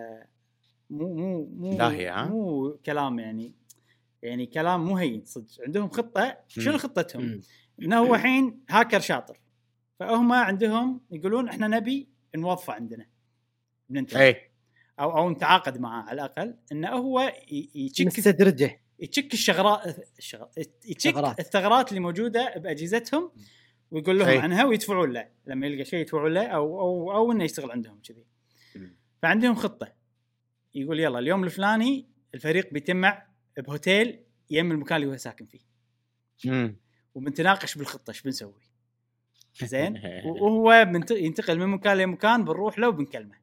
مو مو مو داهية، ها؟ مو كلام يعني يعني كلام مو هين صدق. عندهم خطة. شنو. خطتهم؟ إنه هو الحين هاكر شاطر. فهم عندهم يقولون إحنا نبي نوظفه عندنا. بننتج إيه. أو أو نتعاقد معاه على الأقل إنه هو ي- يشك مستدرجه يشك الشغرات الشغ- يشك ثغرات. الثغرات اللي موجودة بأجهزتهم ويقول لهم أي. عنها ويدفعون له لما يلقى شيء يدفعون له أو أو أو إنه يشتغل عندهم كذي. فعندهم خطة يقول يلا اليوم الفلاني الفريق بيتجمع بهوتيل يم المكان اللي هو ساكن فيه مم. وبنتناقش بالخطة إيش بنسوي زين وهو ينتقل من مكان لمكان بنروح له وبنكلمه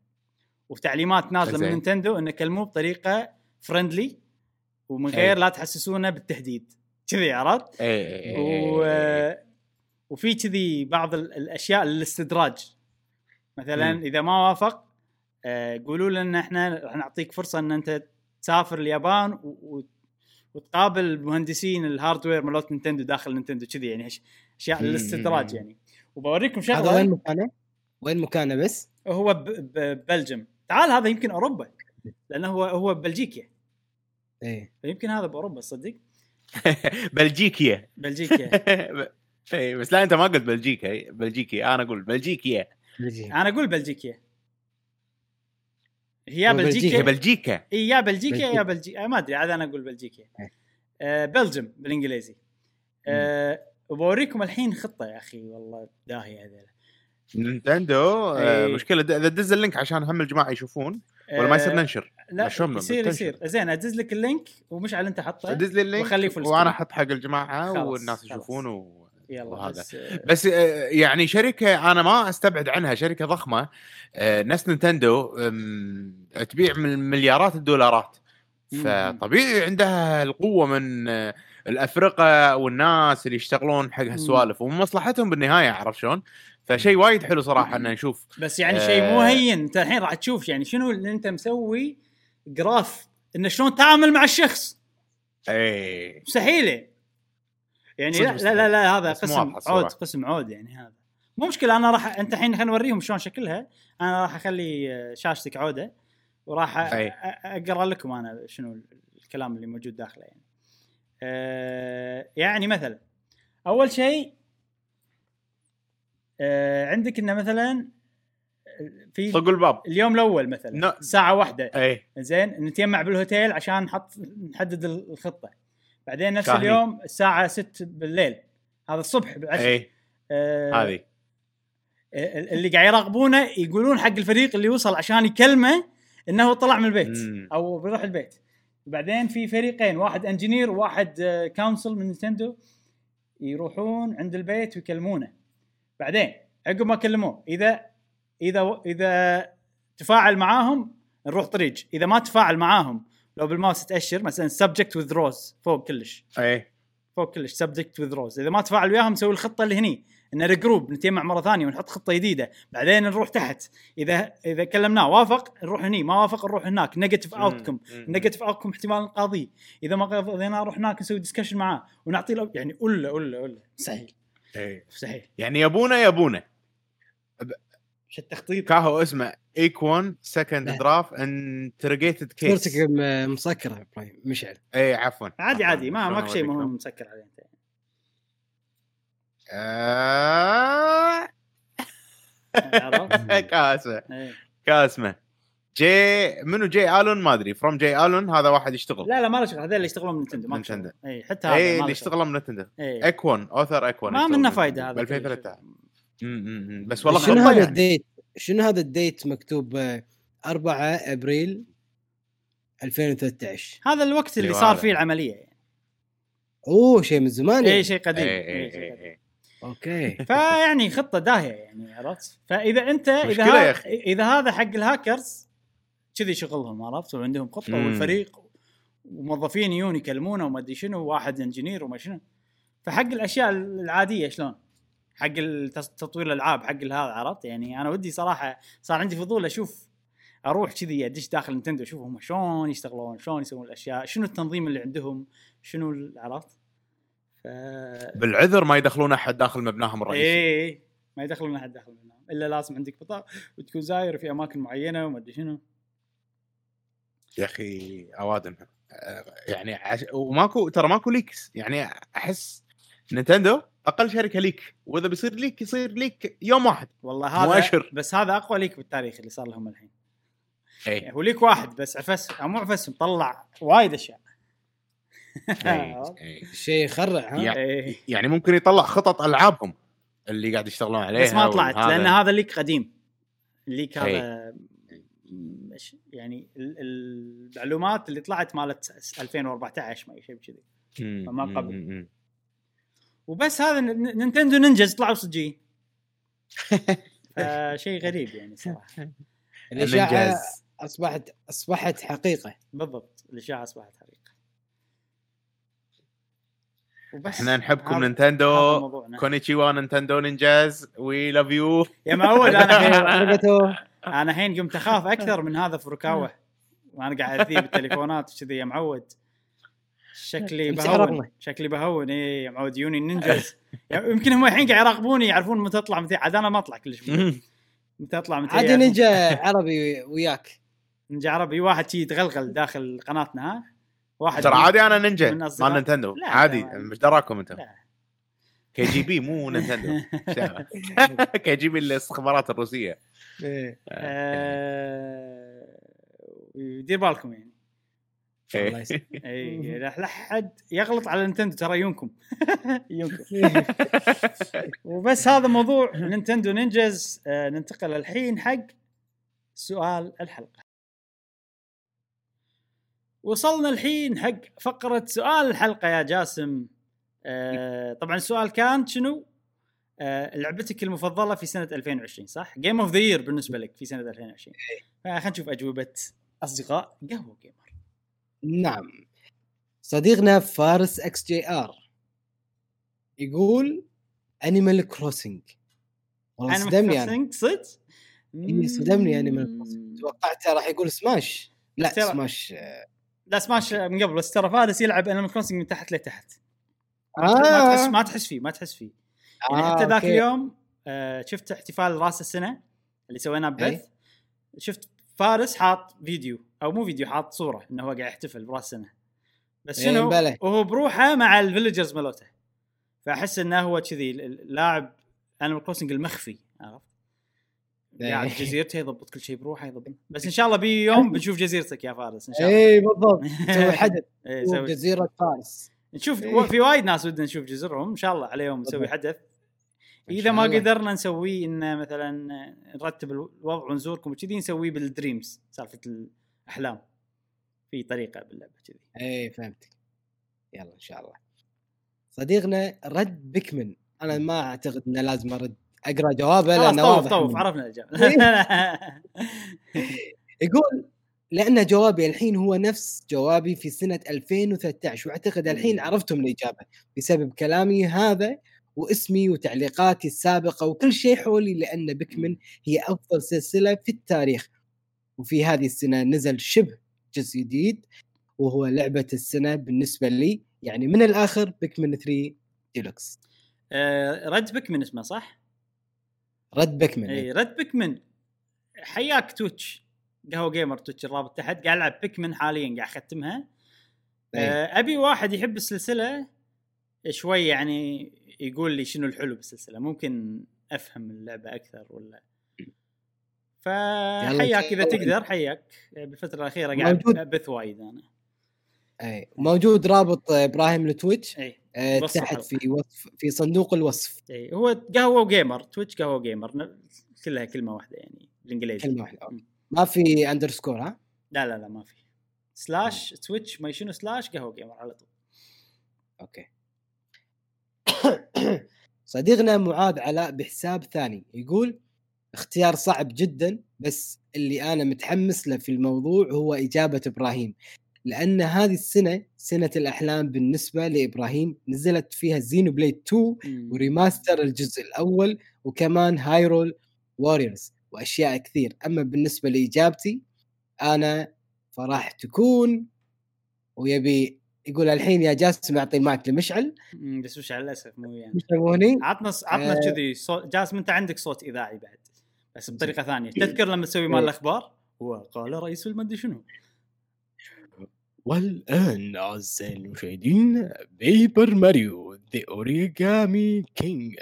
وتعليمات نازلة من. نينتندو إنه كلموه بطريقة فرندلي ومن أي. غير لا تحسسونه بالتهديد كذي عرفت؟ اي و... وفي كذي بعض ال- الأشياء للاستدراج مثلا مم. إذا ما وافق آه، قولوا له إن إحنا راح نعطيك فرصة إن أنت تسافر اليابان و... وتقابل مهندسين ال hardware مالت نينتندو داخل نينتندو كذي يعني أشياء. للاستدراج يعني وبوريكم هذا وين شغله مكانه؟ وين مكانه بس؟ هو ب... ب... Belgium تعال هذا يمكن أوروبا لأنه هو هو بلجيكيا إيه. فيمكن هذا بأوروبا تصدق بلجيكيا. بلجيكيا. اي بس لا أنت ما قلت بلجيكا. بلجيكي أنا أقول بلجيكيا. أنا أقول بلجيكيا. هي يا بلجيكا. بلجيكا هي بلجيكا. إي يا بلجيكا. يا بلجيكا ما أدري عاد أنا أقول بلجيكا إيه. آه Belgium بالإنجليزي. آه وبوريكم الحين خطة يا أخي والله داهية هذول نينتندو آه، إي. مشكلة اذا دز ال link عشان هم الجماعة يشوفون ولا ما يصير ننشر لا يصير؟ يصير زين أدز لك اللينك ومشعل أنت حطه دز لي ال link وخليه full وأنا. أحط حق الجماعة خلاص، والناس. يشوفون و... يلا وهذا. بس بس آه، يعني شركة أنا ما أستبعد عنها شركة ضخمة آه، نفس نينتندو تبيع من مليارات الدولارات. فطبيعي عندها القوة من الأفرقة والناس اللي يشتغلون حق هالسوالف ومن مصلحتهم بالنهاية عرفت شلون؟ فشيء وايد حلو صراحة ان نشوف بس يعني آه. شيء مو هين انت الحين راح تشوف يعني شنو اللي أنت مسوي جراف إنه شلون تعامل مع الشخص اي مستحيلة يعني لا لا. لا, لا هذا قسم. عود قسم عود يعني هذا مو مشكلة أنا راح أنت الحين خلينا نوريهم شلون شكلها أنا راح أخلي آه، شاشتك عودة وراح. أ- أقرأ لكم أنا شنو الكلام اللي موجود داخله يعني آه يعني مثلا أول شيء آه عندك إنه مثلا في طق الباب اليوم الأول مثلا لا. ساعة واحدة. إي. زين؟ نتجمع بالهوتيل عشان نحط نحدد الخطة. بعدين نفس كاهني. اليوم الساعة 6 بالليل. هذا الصبح بالعشاء إي. آه هذه. آه، اللي قاعد يراقبونه يقولون حق الفريق اللي وصل عشان يكلمه إنه طلع من البيت مم. أو بيروح البيت. بعدين في فريقين واحد engineer وواحد آه، counsel من نينتندو يروحون عند البيت ويكلمونه. بعدين عقب ما كلموه إذا إذا إذا تفاعل معاهم نروح طريق إذا ما تفاعل معاهم لو بالماوس تأشر مثلا subject withdraws فوق كلش. اي فوق كلش subject withdraws إذا ما تفاعل وياهم نسوي الخطة اللي هني إن regroup نتجمع مرة ثانية ونحط خطة جديدة بعدين نروح تحت. إذا إذا كلمناه وافق نروح هني ما وافق نروح هناك. negative outcome negative outcome احتمال نقاضيه إذا ما قضينا نروح هناك نسوي discussion معاه. ونعطيه له يعني ولا ولا ولا مستحيل اي مستحيل يعني يبونا يبونا مش التخطيط. كاهو اسمه ايكون سكند. دراف انترجيتد كيس صورتك مسكرة إبراهيم مشعل اي عفوا. عادي. عادي ما ماكو شيء؟ مهم مسكر عليه أنت. آه،؟ كاسمه إيه. كاسمه جي منو جي آلون ما أدري فروم جي آلون هذا واحد يشتغل لا لا ما له شغل هذول اللي يشتغلون من نينتندو ما نينتندو. اي حتى هذا اي اللي. يشتغلون من نتندو إيه. اكون اوثر اكون ما منه فايدة هذا ب كله. 2003 أمم، بس والله شنو هذا يعني. ال date؟ شنو هذا ال date مكتوب آه، 4 ابريل 2013 هذا الوقت اللي صار. فيه العملية يعني أوه شيء من زمان اي يعني. شيء قديم اي اي شيء اي قديم. اي okay فيعني خطة داهية يعني عرفت فإذا أنت إذا. إذا هذا حق الهاكرز كذي شغلهم عرفت؟ وعندهم خطه مم. والفريق وموظفين يجون يكلمونه وما أدري شنو واحد engineer وما شنو. فحق الأشياء العادية شلون؟ حق تطوير الألعاب حق هذا عرفت؟ يعني أنا ودي صراحة صار عندي فضول أشوف أروح كذي أدش داخل نينتندو أشوف هم شلون يشتغلون شلون يسوون الأشياء شنو التنظيم اللي عندهم شنو عرفت؟ ف بالعذر ما يدخلون أحد داخل مبناهم الرئيسي. إيه ما يدخلون أحد داخل منهم إلا لازم عندك بطاقة وتكون زاير في أماكن معينة وما أدري شنو. يا أخي اوادم يعني عش... وماكو ترى ماكو leaks يعني أحس Nintendo أقل شركة leak وإذا بيصير leak يصير leak يوم واحد والله هذا مؤشر. بس هذا أقوى leak بالتاريخ اللي صار لهم الحين اي هو leak واحد بس عفس أو مو عفس طلع وايد أشياء إي، إي. شيء يخرع ها إيه. يعني ممكن يطلع خطط ألعابهم اللي قاعد يشتغلون عليها بس ما طلعت وهذا. لأن هذا leak قديم إيه. هذا يعني ال- المعلومات اللي طلعت مالت 2014 ما شيء كذي فما قبل. وبس هذا Nintendo Ninjas طلعوا صجيين فشيء غريب يعني صراحة. الاشاعه. اصبحت أصبحت حقيقة. بالضبط الاشاعه أصبحت حقيقة. وبس. إحنا نحبكم Nintendo. こんにちは Nintendo Ninjas we love you يا معود أنا أنا الحين قمت أخاف أكثر من هذا فروكاوا وأنا قاعد أذيب التليفونات وكذي يا معود. شكلي بهون. شكلي بهون. اي يا معود يوني نينجاز يمكن هم الحين قاعد يراقبوني يعرفون متى أطلع متى. عاد أنا ما أطلع كلش متى متى أطلع متى. عادي يعرفون. نينجا عربي وياك. نينجا عربي واحد شي يتغلغل داخل قناتنا ها؟ واحد ترى من- عادي أنا نينجا. من مال. نينتندو. عادي. مش دراكم أنتم. لا. كي جي بي مو دعوة؟ كي جي بي الاستخبارات الروسية. إيه. آه، دير بالكم يعني. الله يسلمك. اي لا حد يغلط على Nintendo ترى يونكم. يونكم. وبس هذا موضوع Nintendo Ninjas آه ننتقل الحين حق سؤال الحلقة. وصلنا الحين حق فقرة سؤال الحلقة يا جاسم. آه طبعا السؤال كان شنو؟ آه لعبتك المفضلة في سنة 2020 صح؟ game of the year بالنسبة لك في سنة 2020 فخلينا نشوف أجوبة أصدقاء قهوة Gamer نعم. صديقنا فارس XGR يقول Animal Crossing والله صدمني Crossing صدق؟ إيه، صدمني Animal. Crossing توقعته راح يقول Smash لا Smash آه. لا سماش من قبل بس ترى فارس يلعب Animal Crossing من تحت لتحت. ما تحس آه. ما تحس فيه ما تحس فيه. يعني آه، حتى ذاك. اليوم آه شفت احتفال راس السنة اللي سويناه ببث. شفت فارس حاط فيديو أو مو فيديو حاط صورة إنه هو قاعد يحتفل براس السنة. بس شنو. وهو بروحه مع ال villagers مالوته فأحس إنه هو كذي اللاعب Animal Crossing المخفي عرفت؟ قاعد. جزيرته يضبط كل شيء بروحه يضبط. بس إن شاء الله بي يوم بنشوف جزيرتك يا فارس إن شاء الله. اي بالضبط. سوي حدث. جزيرة فارس. نشوف إيه. في وايد ناس ودنا نشوف جزرهم إن شاء الله عليهم نسوي. حدث. إذا ما. قدرنا نسويه انه مثلا نرتب الوضع ونزوركم وكذي نسويه بالدريمز سالفة الأحلام. في طريقة باللعبة كذي. اي فهمتك. يلا إن شاء الله. صديقنا رد بيكمن أنا ما أعتقد إنه لازم أرد. أقرأ جوابه لأنه طوف واضح طوف عرفنا الإجابة. يقول لأن جوابي الحين هو نفس جوابي في سنة 2013 وأعتقد الحين عرفتم الإجابة بسبب كلامي هذا واسمي وتعليقاتي السابقة وكل شيء حولي لأن بيكمن هي أفضل سلسلة في التاريخ. وفي هذه السنة نزل شبه جزء جديد وهو لعبة السنة بالنسبة لي. يعني من الآخر بيكمن 3 ديلوكس. آه، رد بك من اسمه صح؟ رد Pikmin اي رد بك من حياك Twitch قهوة Gamer Twitch الرابط تحت قاعد ألعب Pikmin حاليا قاعد أختمها إيه. آه، أبي واحد يحب السلسلة شوي يعني يقول لي شنو الحلو بالسلسلة ممكن أفهم اللعبة أكثر ولا فحياك إذا يلا. تقدر حياك بالفترة الأخيرة قاعد موجود. ابث وايد أنا اي موجود رابط إبراهيم ال Twitch اي آه، تحت. في وصف في صندوق الوصف اي هو قهوة Gamer Twitch قهوة Gamer ن- كلها كلمة واحدة يعني بالإنجليزي كلمة واحدة okay. ما في underscore ها؟ لا لا لا ما في. slash Twitch ما شنو slash قهوة Gamer على طول. okay. صديقنا معاذ علاء بحساب ثاني يقول اختيار صعب جدا بس اللي أنا متحمس له في الموضوع هو إجابة إبراهيم. لأن هذه السنة سنة الأحلام بالنسبة لإبراهيم نزلت فيها Xenoblade 2 و remaster الجزء الأول وكمان Hyrule Warriors وأشياء كثير. أما بالنسبة لإجابتي أنا فراح تكون ويبي يقول الحين يا جاسم أعطي المايك لمشعل. بس وش على الاسف مو يعني مش يسموني عطنا عطنا آه. كذي صوت جاسم أنت عندك صوت إذاعي بعد بس بطريقة ثانية. تذكر لما تسوي مال إيه. الأخبار؟ وقال رئيس المدري شنو. والآن أعزائي المشاهدين Paper Mario The Origami King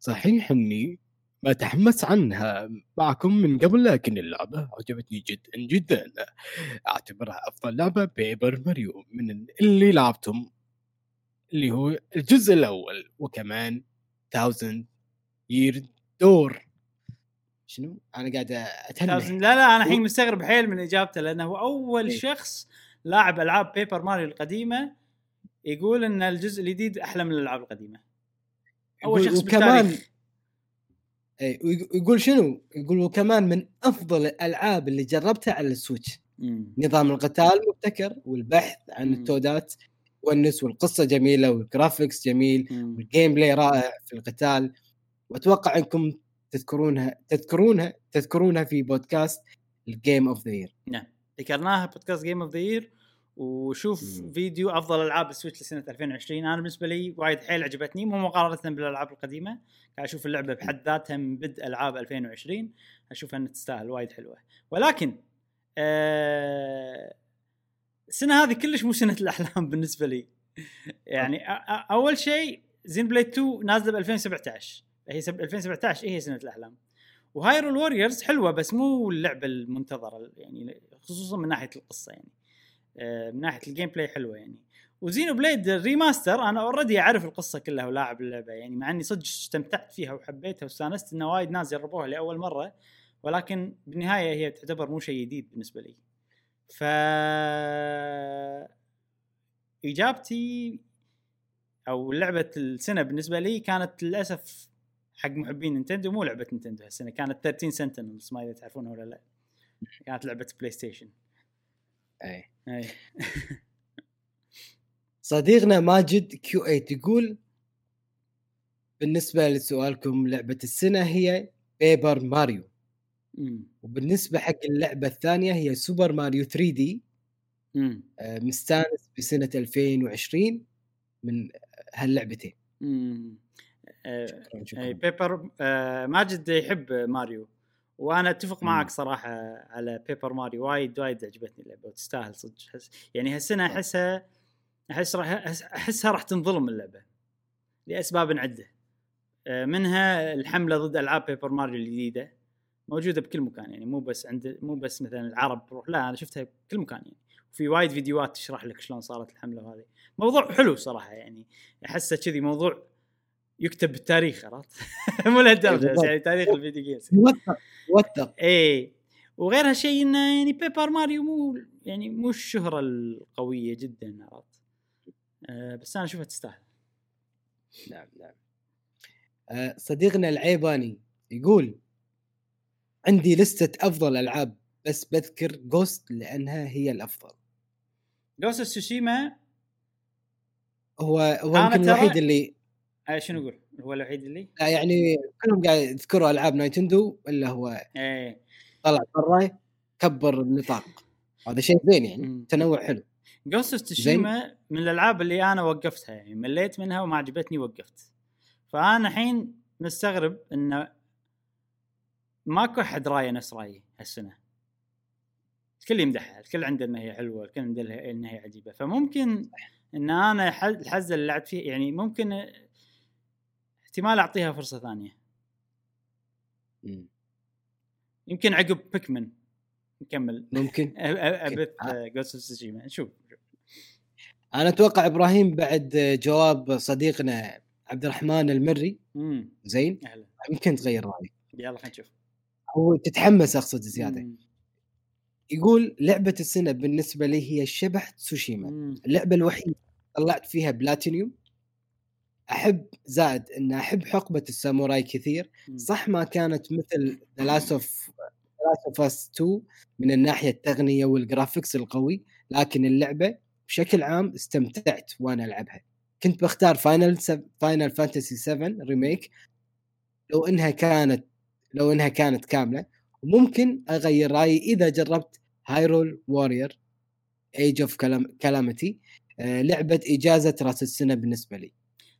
صحيح إني ما تحمس عنها معكم من قبل لكن اللعبة عجبتني جدا جدا. أعتبرها أفضل لعبة Paper Mario من اللي لعبتم اللي هو الجزء الأول وكمان 1000 Year Door شنو؟ أنا قاعد أتهنى. لا لا أنا الحين مستغرب حيل من إجابته لأنه هو أول إيه. شخص لاعب ألعاب Paper Mario القديمة يقول إن الجزء الجديد أحلى من الألعاب القديمة. أول شخص وكمان بالتاريخ اي ويق- ويقول شنو؟ يقول وكمان من أفضل الألعاب اللي جربتها على ال Switch، مم. نظام القتال مبتكر والبحث عن مم. ال Toads ونس والقصة جميلة وال graphics جميل مم. وال gameplay رائع في القتال وأتوقع أنكم تذكرونها تذكرونها تذكرونها في بودكاست ال Game of the Year ذكرناها بودكاست Game of the Year وشوف مم. فيديو أفضل ألعاب ال Switch لسنة 2020 أنا بالنسبة لي وايد حيل عجبتني مو مقارنة بالألعاب القديمة. قاعد أشوف اللعبة بحد ذاتها من بدء ألعاب 2020 أشوف إنها تستاهل وايد حلوة. ولكن آه السنة هذه كلش مو سنة الأحلام بالنسبة لي. يعني أول شيء Xenoblade 2 نازلة ب 2017 هي سب- 2017 هي سنة الأحلام. و Hyrule Warriors حلوة بس مو اللعبة المنتظرة يعني خصوصا من ناحية القصة يعني. من ناحية ال gameplay حلوة يعني. و Xenoblade remaster أنا already أعرف القصة كلها ولاعب اللعبة يعني مع إني صدق استمتعت فيها وحبيتها واستانست ان وايد ناس جربوها لأول مرة ولكن بالنهاية هي تعتبر مو شيء جديد بالنسبة لي. ف إجابتي أو لعبة السنة بالنسبة لي كانت للأسف حق محبين نينتندو مو لعبة نينتندو هالسنة كانت 13 Sentinels ما ادري تعرفونها ولا لا. كانت لعبة PlayStation اي اي صديقنا ماجد Q8 يقول بالنسبة لسؤالكم لعبة السنة هي Paper Mario. وبالنسبة حق اللعبة الثانية هي Super Mario 3D مستانس بسنة 2020 من هاللعبتين. آه، شكرا شكرا. Paper آه ماجد يحب ماريو. وأنا أتفق. معك صراحة على Paper Mario وايد وايد عجبتني اللعبة وتستاهل صدق. حس يعني هالسنة احسها أحس راح أحسها راح تنظلم اللعبة لأسباب عدة. آه، منها الحملة ضد ألعاب Paper Mario الجديدة موجودة بكل مكان يعني مو بس عند مو بس مثلا العرب روح لا أنا شفتها بكل مكان يعني. وفي وايد فيديوهات تشرح لك شلون صارت الحملة وهذه. موضوع حلو صراحة يعني أحسه كذي موضوع يكتب بالتاريخ. عرفت مو لهالدرجة بالضبط. يعني تاريخ ال video games. يوثق يوثق إيه. وغير هالشيء انه يعني Paper Mario مو يعني مو الشهرة القوية جدا عرفت أه بس أنا أشوفها تستاهل. نعم نعم. آه، صديقنا العيباني يقول عندي list ة أفضل ألعاب بس بذكر Ghost لأنها هي الأفضل. Ghost Tsushima هو هو يمكن الوحيد اللي آه شنو أقول هو الوحيد اللي؟ لا يعني كلهم قاعد يذكروا ألعاب نايتندو إلا هو إيه. طلع برا كبر النطاق. هذا شيء زين يعني. تنوع حلو. Ghost Tsushima من الألعاب اللي أنا وقفتها يعني مليت منها وما عجبتني وقفت. فأنا الحين مستغرب انه ماكو أحد رايه نفس رأيي هالسنة. الكل يمدحها الكل عنده إنها هي حلوة الكل عنده إنها هي عجيبة. فممكن إن أنا الحزه اللي لعبت فيها يعني ممكن احتمال اعطيها فرصة ثانية. مم. يمكن عقب بيكمن نكمل. ممكن. أبث. جوست تسوشيما نشوف أنا أتوقع إبراهيم بعد جواب صديقنا عبد الرحمن المري. امم زين؟ أهلا. يمكن تغير رأيك. يلا خلينا نشوف. هو تتحمس أقصد زيادة. مم. يقول لعبة السنة بالنسبة لي هي شبح تسوشيما مم. اللعبة الوحيدة طلعت فيها بلاتينيوم أحب زائد أن أحب حقبة الساموراي كثير. صح ما كانت مثل The Last of Last of 2 من الناحية التقنية وال graphics القوي لكن اللعبة بشكل عام استمتعت وأنا ألعبها. كنت بختار Final Final Fantasy 7 Remake لو إنها كانت لو إنها كانت كاملة. وممكن أغير رأيي إذا جربت Hyrule Warrior Age of Calamity لعبة إجازة رأس السنة بالنسبة لي.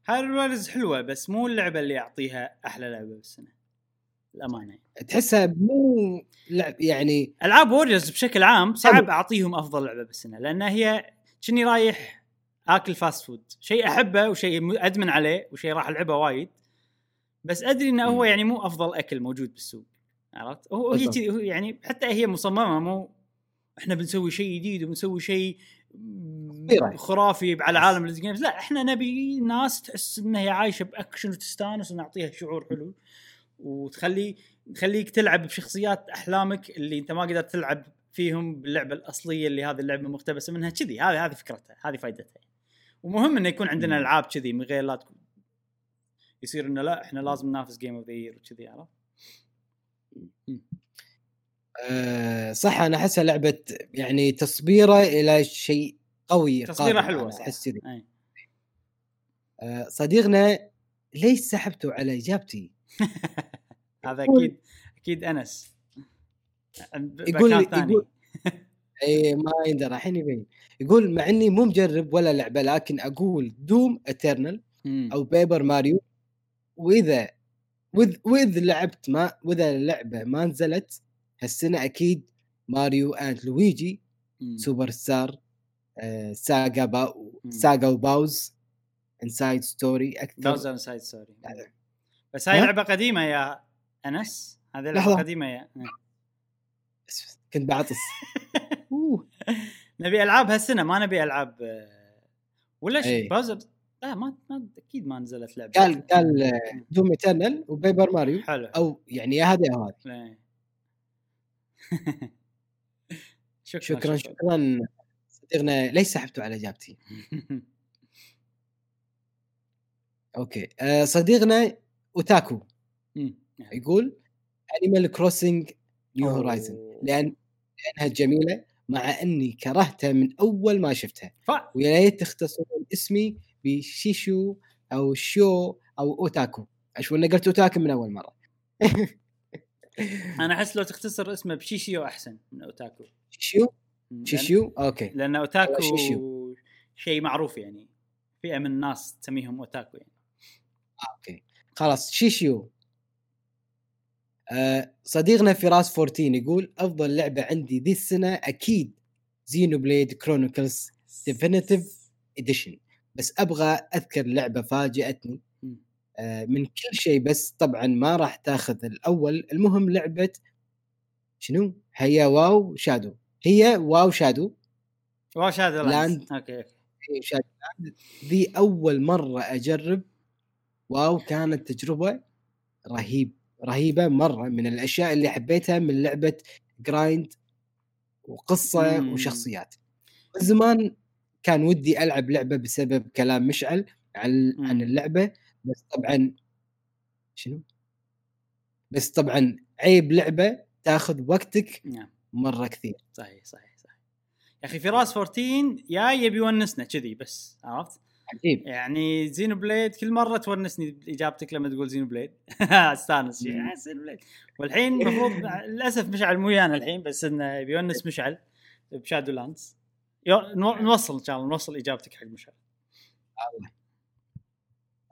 Hyrule Warriors حلوة بس مو اللعبة اللي اعطيها أحلى لعبة بالسنة. الأمانة. تحسها مو لعب يعني ألعاب Warriors بشكل عام صعب أعطيهم أفضل لعبة بالسنة لأن هي كني رايح آكل fast food شيء أحبه وشيء أدمن عليه وشيء راح ألعبه وايد بس أدري إنه هو. يعني مو أفضل أكل موجود بالسوق عرفت؟ هو هي يعني حتى هي مصممة مو إحنا بنسوي شيء جديد وبنسوي شيء. خرافي على عالم ال video games لا إحنا نبي ناس تحس إنها هي عايشة بأكشن وتستانس ونعطيها شعور حلو. وتخلي تخليك تلعب بشخصيات أحلامك اللي أنت ما قدرت تلعب فيهم باللعبة الأصلية اللي هذه اللعبة مقتبسة منها. كذي هذه هذه فكرتها هذه فائدتها ومهم إنه يكون عندنا. ألعاب كذي من غير لا تكون. يصير إنه لا إحنا لازم ننافس Game of the Year وكذي عرفت؟ آه صح أنا أحسها لعبة يعني تصبيره إلى شيء قوي تصبيره صح. أحس كذي. آه، صديقنا ليش سحبتوا على إجابتي؟ هذا أكيد أكيد أنس يقول. يقول اي ما يندرى الحين يبين يقول مع إني مو مجرب ولا لعبة لكن أقول Doom Eternal. أو Paper Mario وإذا وإذ, واذا لعبت ما وإذا اللعبة ما نزلت هالسنة أكيد Mario and Luigi. Superstar آه، ساغا باو مم. ساغا وباوز انسايد ستوري أكثر. دوز اون سايد ستوري بس هاي ها؟ لعبة قديمة يا أنس. هذه لعبة. قديمة يا بس كنت بعطس. نبي ألعاب هالسنة ما نبي ألعاب آه، ولا شيء. أي. باوزر لا ما ما أكيد ما نزلت لعبة. قال قال آه، دوم اترنال وبيبر ماريو حلو. أو يعني يا هذه أو هذه لا. شكرا شكرا. شكرا. صديقنا ليش سحبتوا على إجابتي؟ okay آه، صديقنا أوتاكو. نعم. يقول Animal Crossing New Horizon. لأن لأنها جميلة مع إني كرهتها من أول ما شفتها. ويا ريت تختصرون اسمي بشيشو أو شو أو أوتاكو أشوف إني قلت أوتاكو من أول مرة أنا أحس لو تختصر اسمه بشيشيو أحسن من أوتاكو شيشو مم. شيشو okay. لأن, لأن أوتاكو شيشيو. شيء معروف يعني. فئه من الناس تسميهم أوتاكو يعني. okay. خلاص شيشيو. آه صديقنا فراس 14 يقول أفضل لعبة عندي ذي السنة أكيد Xenoblade Chronicles Definitive Edition بس أبغى أذكر لعبة فاجأتني. آه من كل شيء بس طبعا ما راح تاخذ الأول. المهم لعبة شنو؟ هي WoW Shadow. هي WoW Shadow WoW Shadowland. Okay Shadowland. ذي أول مرة أجرب WoW كانت تجربة رهيب رهيبة مرة من الأشياء اللي حبيتها من لعبة grind وقصة مم. وشخصيات من زمان كان ودي ألعب لعبة بسبب كلام مشعل عن عن. اللعبة بس طبعا شنو؟ بس طبعا عيب لعبة تاخذ وقتك نعم مرة كثير. صحيح صحيح صحيح. يا أخي فراس 14 يا يبي يونسنا كذي بس عرفت؟ عجيب يعني Xenoblade كل مرة تونسني بإجابتك لما تقول Xenoblade. أستانس. Xenoblade. والحين المفروض للأسف مشعل مو ويانا الحين بس إنه بيونس مشعل ب Shadowlands نوصل إن شاء الله نوصل إجابتك حق مشعل.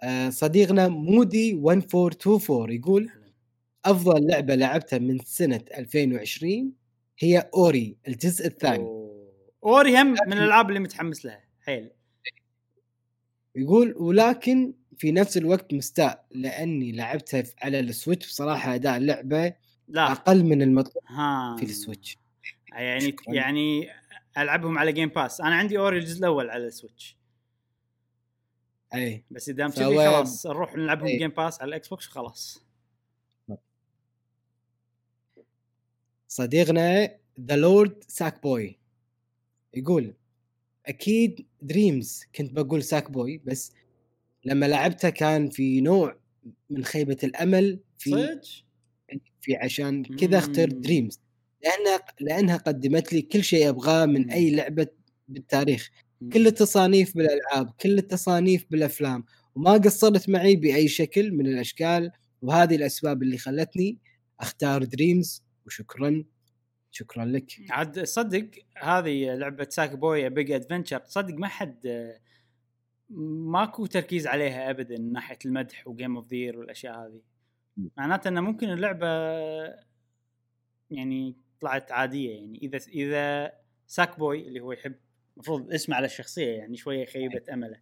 آه صديقنا مودي 1424 يقول أفضل لعبة لعبتها من سنة 2020 هي Ori الجزء الثاني. أوه. Ori هم من الألعاب اللي متحمس لها. حيل. يقول ولكن في نفس الوقت مستاء لأني لعبتها على ال Switch. بصراحة أداء اللعبه لا. أقل من المطلوب ها. في ال Switch. يعني. يعني ألعبهم على Game Pass أنا عندي Ori الجزء الأول على ال Switch. أي. بس إذا كذي خلاص نروح نلعبهم إيه. Game Pass على ال Xbox وخلاص. صديقنا The Lord Sackboy يقول أكيد Dreams كنت بقول Sackboy بس لما لعبتها كان في نوع من خيبة الأمل في صدق؟ في عشان كذا اخترت. Dreams لأنها لأنها قدمت لي كل شيء أبغاه من. أي لعبة بالتاريخ كل التصانيف بالألعاب كل التصانيف بالأفلام وما قصرت معي بأي شكل من الأشكال وهذه الأسباب اللي خلتني أختار Dreams وشكرا شكرا لك. عاد صدق هذه لعبة Sackboy Big Adventure صدق ما حد ماكو تركيز عليها ابدا من ناحية المدح و game of the year والأشياء هذه. معناته إنه ممكن اللعبة يعني طلعت عادية يعني. إذا إذا Sackboy اللي هو يحب المفروض اسمه على الشخصية يعني شوية خيبة أمله.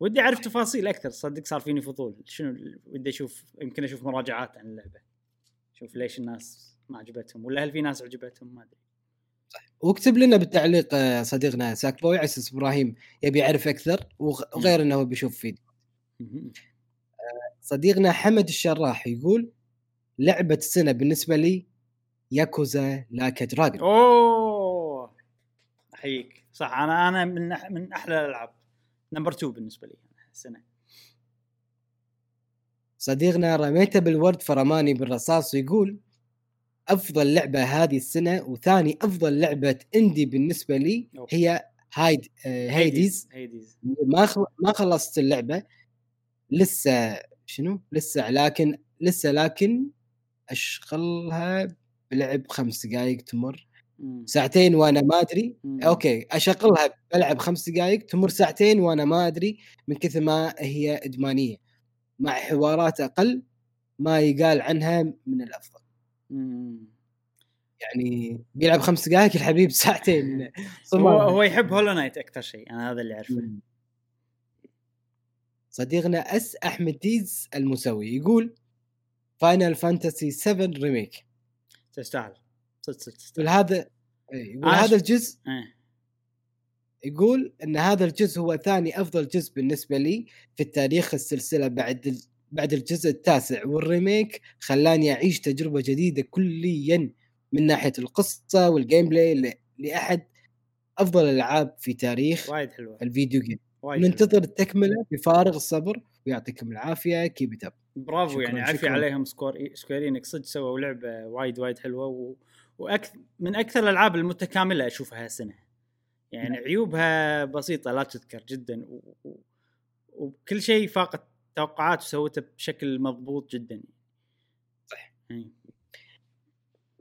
ودي أعرف تفاصيل أكثر صدق صار فيني فضول. شنو ودي أشوف يمكن أشوف مراجعات عن اللعبة. شوف ليش الناس ما عجبتهم ولا هل في ناس عجبتهم؟ ما أدري. واكتب لنا بالتعليق آه، صديقنا Sackboy أساس إبراهيم يبي يعرف أكثر وغ- وغير إنه بيشوف فيديو. صديقنا حمد الشراح يقول لعبة السنة بالنسبة لي Yakuza Like a Dragon أوه! أحييك. صح أنا أنا من أح من أحلى الألعاب. number 2 بالنسبة لي السنة صديقنا رميتة بالورد فرماني بالرصاص ويقول أفضل لعبة هذه السنة وثاني أفضل لعبة indie بالنسبة لي. هي Hade آه، Hades Hades ما. ما خلصت اللعبة لسه شنو؟ لسه لكن لسه لكن أشغلها بلعب خمس دقائق تمر. ساعتين وأنا ما أدري. okay أشغلها بلعب خمس دقائق تمر ساعتين وأنا ما أدري من كثر ما هي إدمانية مع حوارات أقل ما يقال عنها من الأفضل مم. يعني بيلعب خمس دقائق الحبيب ساعتين هو. هو يحب Hollow Knight أكثر شيء أنا هذا اللي أعرفه مم. صديقنا أس أحمد ديز المسوي يقول Final Fantasy 7 Remake تستاهل صدق صدق يقول تستاهل هذا إيه، يقول أنا هذا الجزء إيه. يقول إن هذا الجزء هو ثاني أفضل جزء بالنسبة لي في التاريخ السلسلة بعد. بعد الجزء التاسع وال remake خلاني أعيش تجربة جديدة كليا من ناحية القصة وال gameplay. لأحد أفضل الألعاب في تاريخ وايد حلوة ال video game. ننتظر التكملة بفارغ الصبر ويعطيكم العافية keep up برافو شكراً، يعني عافية. عليهم سكور Square Enix صدق سووا لعبة وايد وايد حلوة و... وأكثر من أكثر الألعاب المتكاملة أشوفها هالسنة يعني نعم. عيوبها بسيطة لا تذكر جدا و... و... وكل شيء فاق التوقعات وسوته بشكل مضبوط جدا صح. يعني.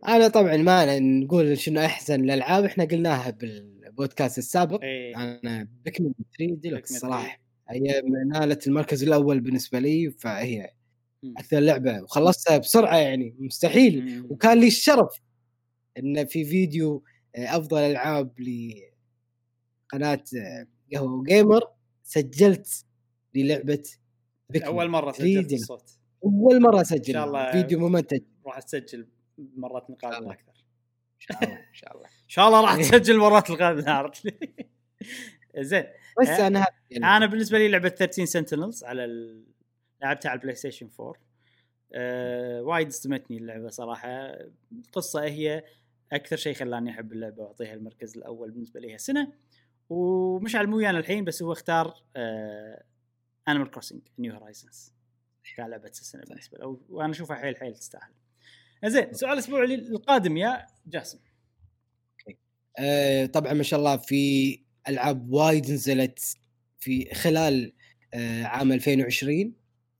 أنا طبعا ما نقول شنو أحسن الألعاب إحنا قلناها بالبودكاست السابق إيه أنا بيكمن 3 ديلكس Pikmin صراحة هي نالت المركز الأول بالنسبة لي فهي. أكثر لعبه وخلصتها بسرعة يعني مستحيل مم. وكان لي الشرف إن في فيديو آه، أفضل ألعاب لقناة آه، قهوة جيمر سجلت للعبة أول مرة 3 سجلت. الصوت. أول مرة أسجل. إن شاء الله. فيديو ممنتج راح تسجل مرات الله. أكثر. إن شاء الله إن شاء الله. إن شاء الله راح تسجل مرات القادمه عرفت لي؟ زين. بس آه، أنا يعني. أنا بالنسبة لي لعبة 13 Sentinels على ال... لعبتها على ال PlayStation 4 أه وايد صدمتني اللعبة صراحة. القصة هي أكثر شيء خلاني أحب اللعبة وأعطيها المركز الأول بالنسبة لي هالسنة. ومشعل مو ويانا الحين بس هو اختار أه Animal Crossing New Horizons كلعبه السنة بالنسبة له وأنا أشوفها حيل حيل تستاهل. زين سؤال الأسبوع القادم يا جاسم. آه، طبعا ما شاء الله في ألعاب وايد نزلت في خلال آه، عام 2020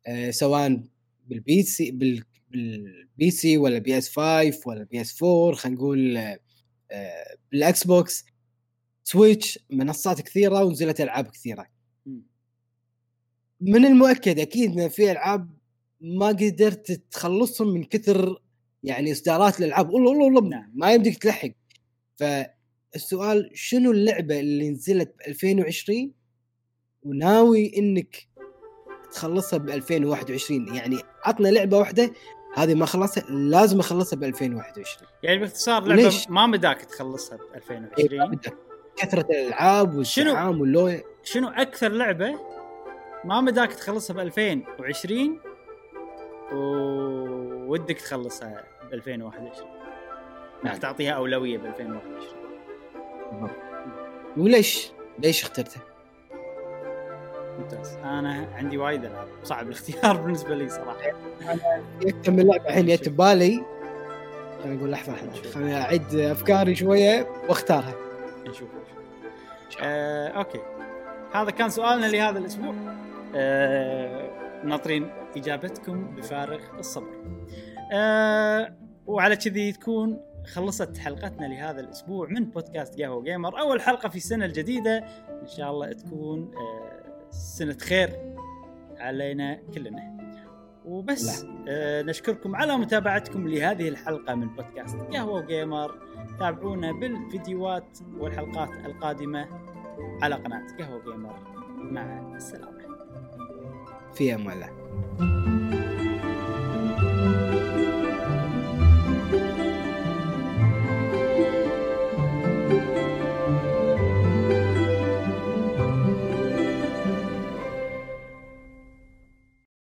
آه، سواء بال PC بال- بال PC ولا PS 5 ولا PS 4 خلينا نقول بال Xbox Switch منصات كثيرة ونزلت ألعاب كثيرة. من المؤكد أكيد إن في ألعاب ما قدرت تخلصهم من كثر يعني إصدارات الألعاب والله والله والله نعم. ما يمديك تلحق فالسؤال شنو اللعبة اللي نزلت ب 2020 وناوي إنك تخلصها ب 2021 يعني عطنا لعبة واحدة هذه ما خلصها لازم أخلصها ب 2021 يعني باختصار لعبة ليش؟ ما مداك تخلصها ب إيه، 2020 بدك. كثرة الألعاب والشعام واللو شنو أكثر لعبة ما مداك تخلصها ب 2020 وودك تخلصها ب 2021 راح نعم. تعطيها أولوية ب 2021 وليش؟ ليش؟ اخترتها؟ ممتاز. أنا عندي وايد ألعاب. صعب الاختيار بالنسبة لي صراحة. أكثر من لعبه الحين جت ببالي خليني أقول لحظة لحظة. خليني اعد أفكاري شوية وأختارها. نشوف. آه، أوكي. هذا كان سؤالنا لهذا الأسبوع. ناطرين إجابتكم بفارغ الصبر. آه، وعلى كذي تكون خلصت حلقتنا لهذا الأسبوع من بودكاست قهوة جيمر أول حلقة في السنة الجديدة. إن شاء الله تكون آه، سنة خير علينا كلنا. وبس آه نشكركم على متابعتكم لهذه الحلقة من بودكاست قهوة جيمر. تابعونا بالفيديوهات والحلقات القادمة على قناة قهوة جيمر. مع السلامة. في أمان الله.